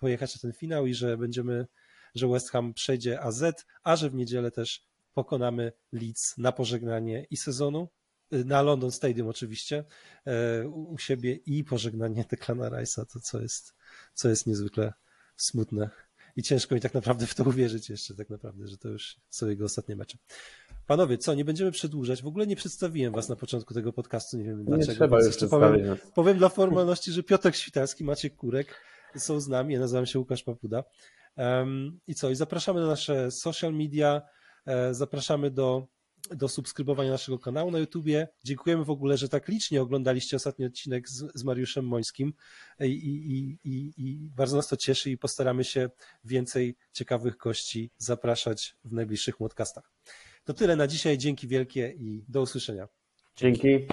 pojechać na ten finał i że będziemy, że West Ham przejdzie AZ, a że w niedzielę też pokonamy Leeds na pożegnanie i sezonu, e, na London Stadium oczywiście, e, u siebie i pożegnanie Declana Rice'a, to co jest, co jest niezwykle smutne i ciężko mi tak naprawdę w to uwierzyć jeszcze tak naprawdę, że to już są jego ostatnie mecze. Panowie, co, nie będziemy przedłużać. W ogóle nie przedstawiłem was na początku tego podcastu, nie wiem nie dlaczego. Trzeba już jeszcze powiem, powiem dla formalności, że Piotr Świtalski, Maciek Kurek są z nami, ja nazywam się Łukasz Papuda. I co, i zapraszamy na nasze social media, e, zapraszamy do do subskrybowania naszego kanału na YouTubie. Dziękujemy w ogóle, że tak licznie oglądaliście ostatni odcinek z, z Mariuszem Mońskim I, i, i, i, bardzo nas to cieszy i postaramy się więcej ciekawych gości zapraszać w najbliższych podcastach. To tyle na dzisiaj. Dzięki wielkie i do usłyszenia. Dzięki.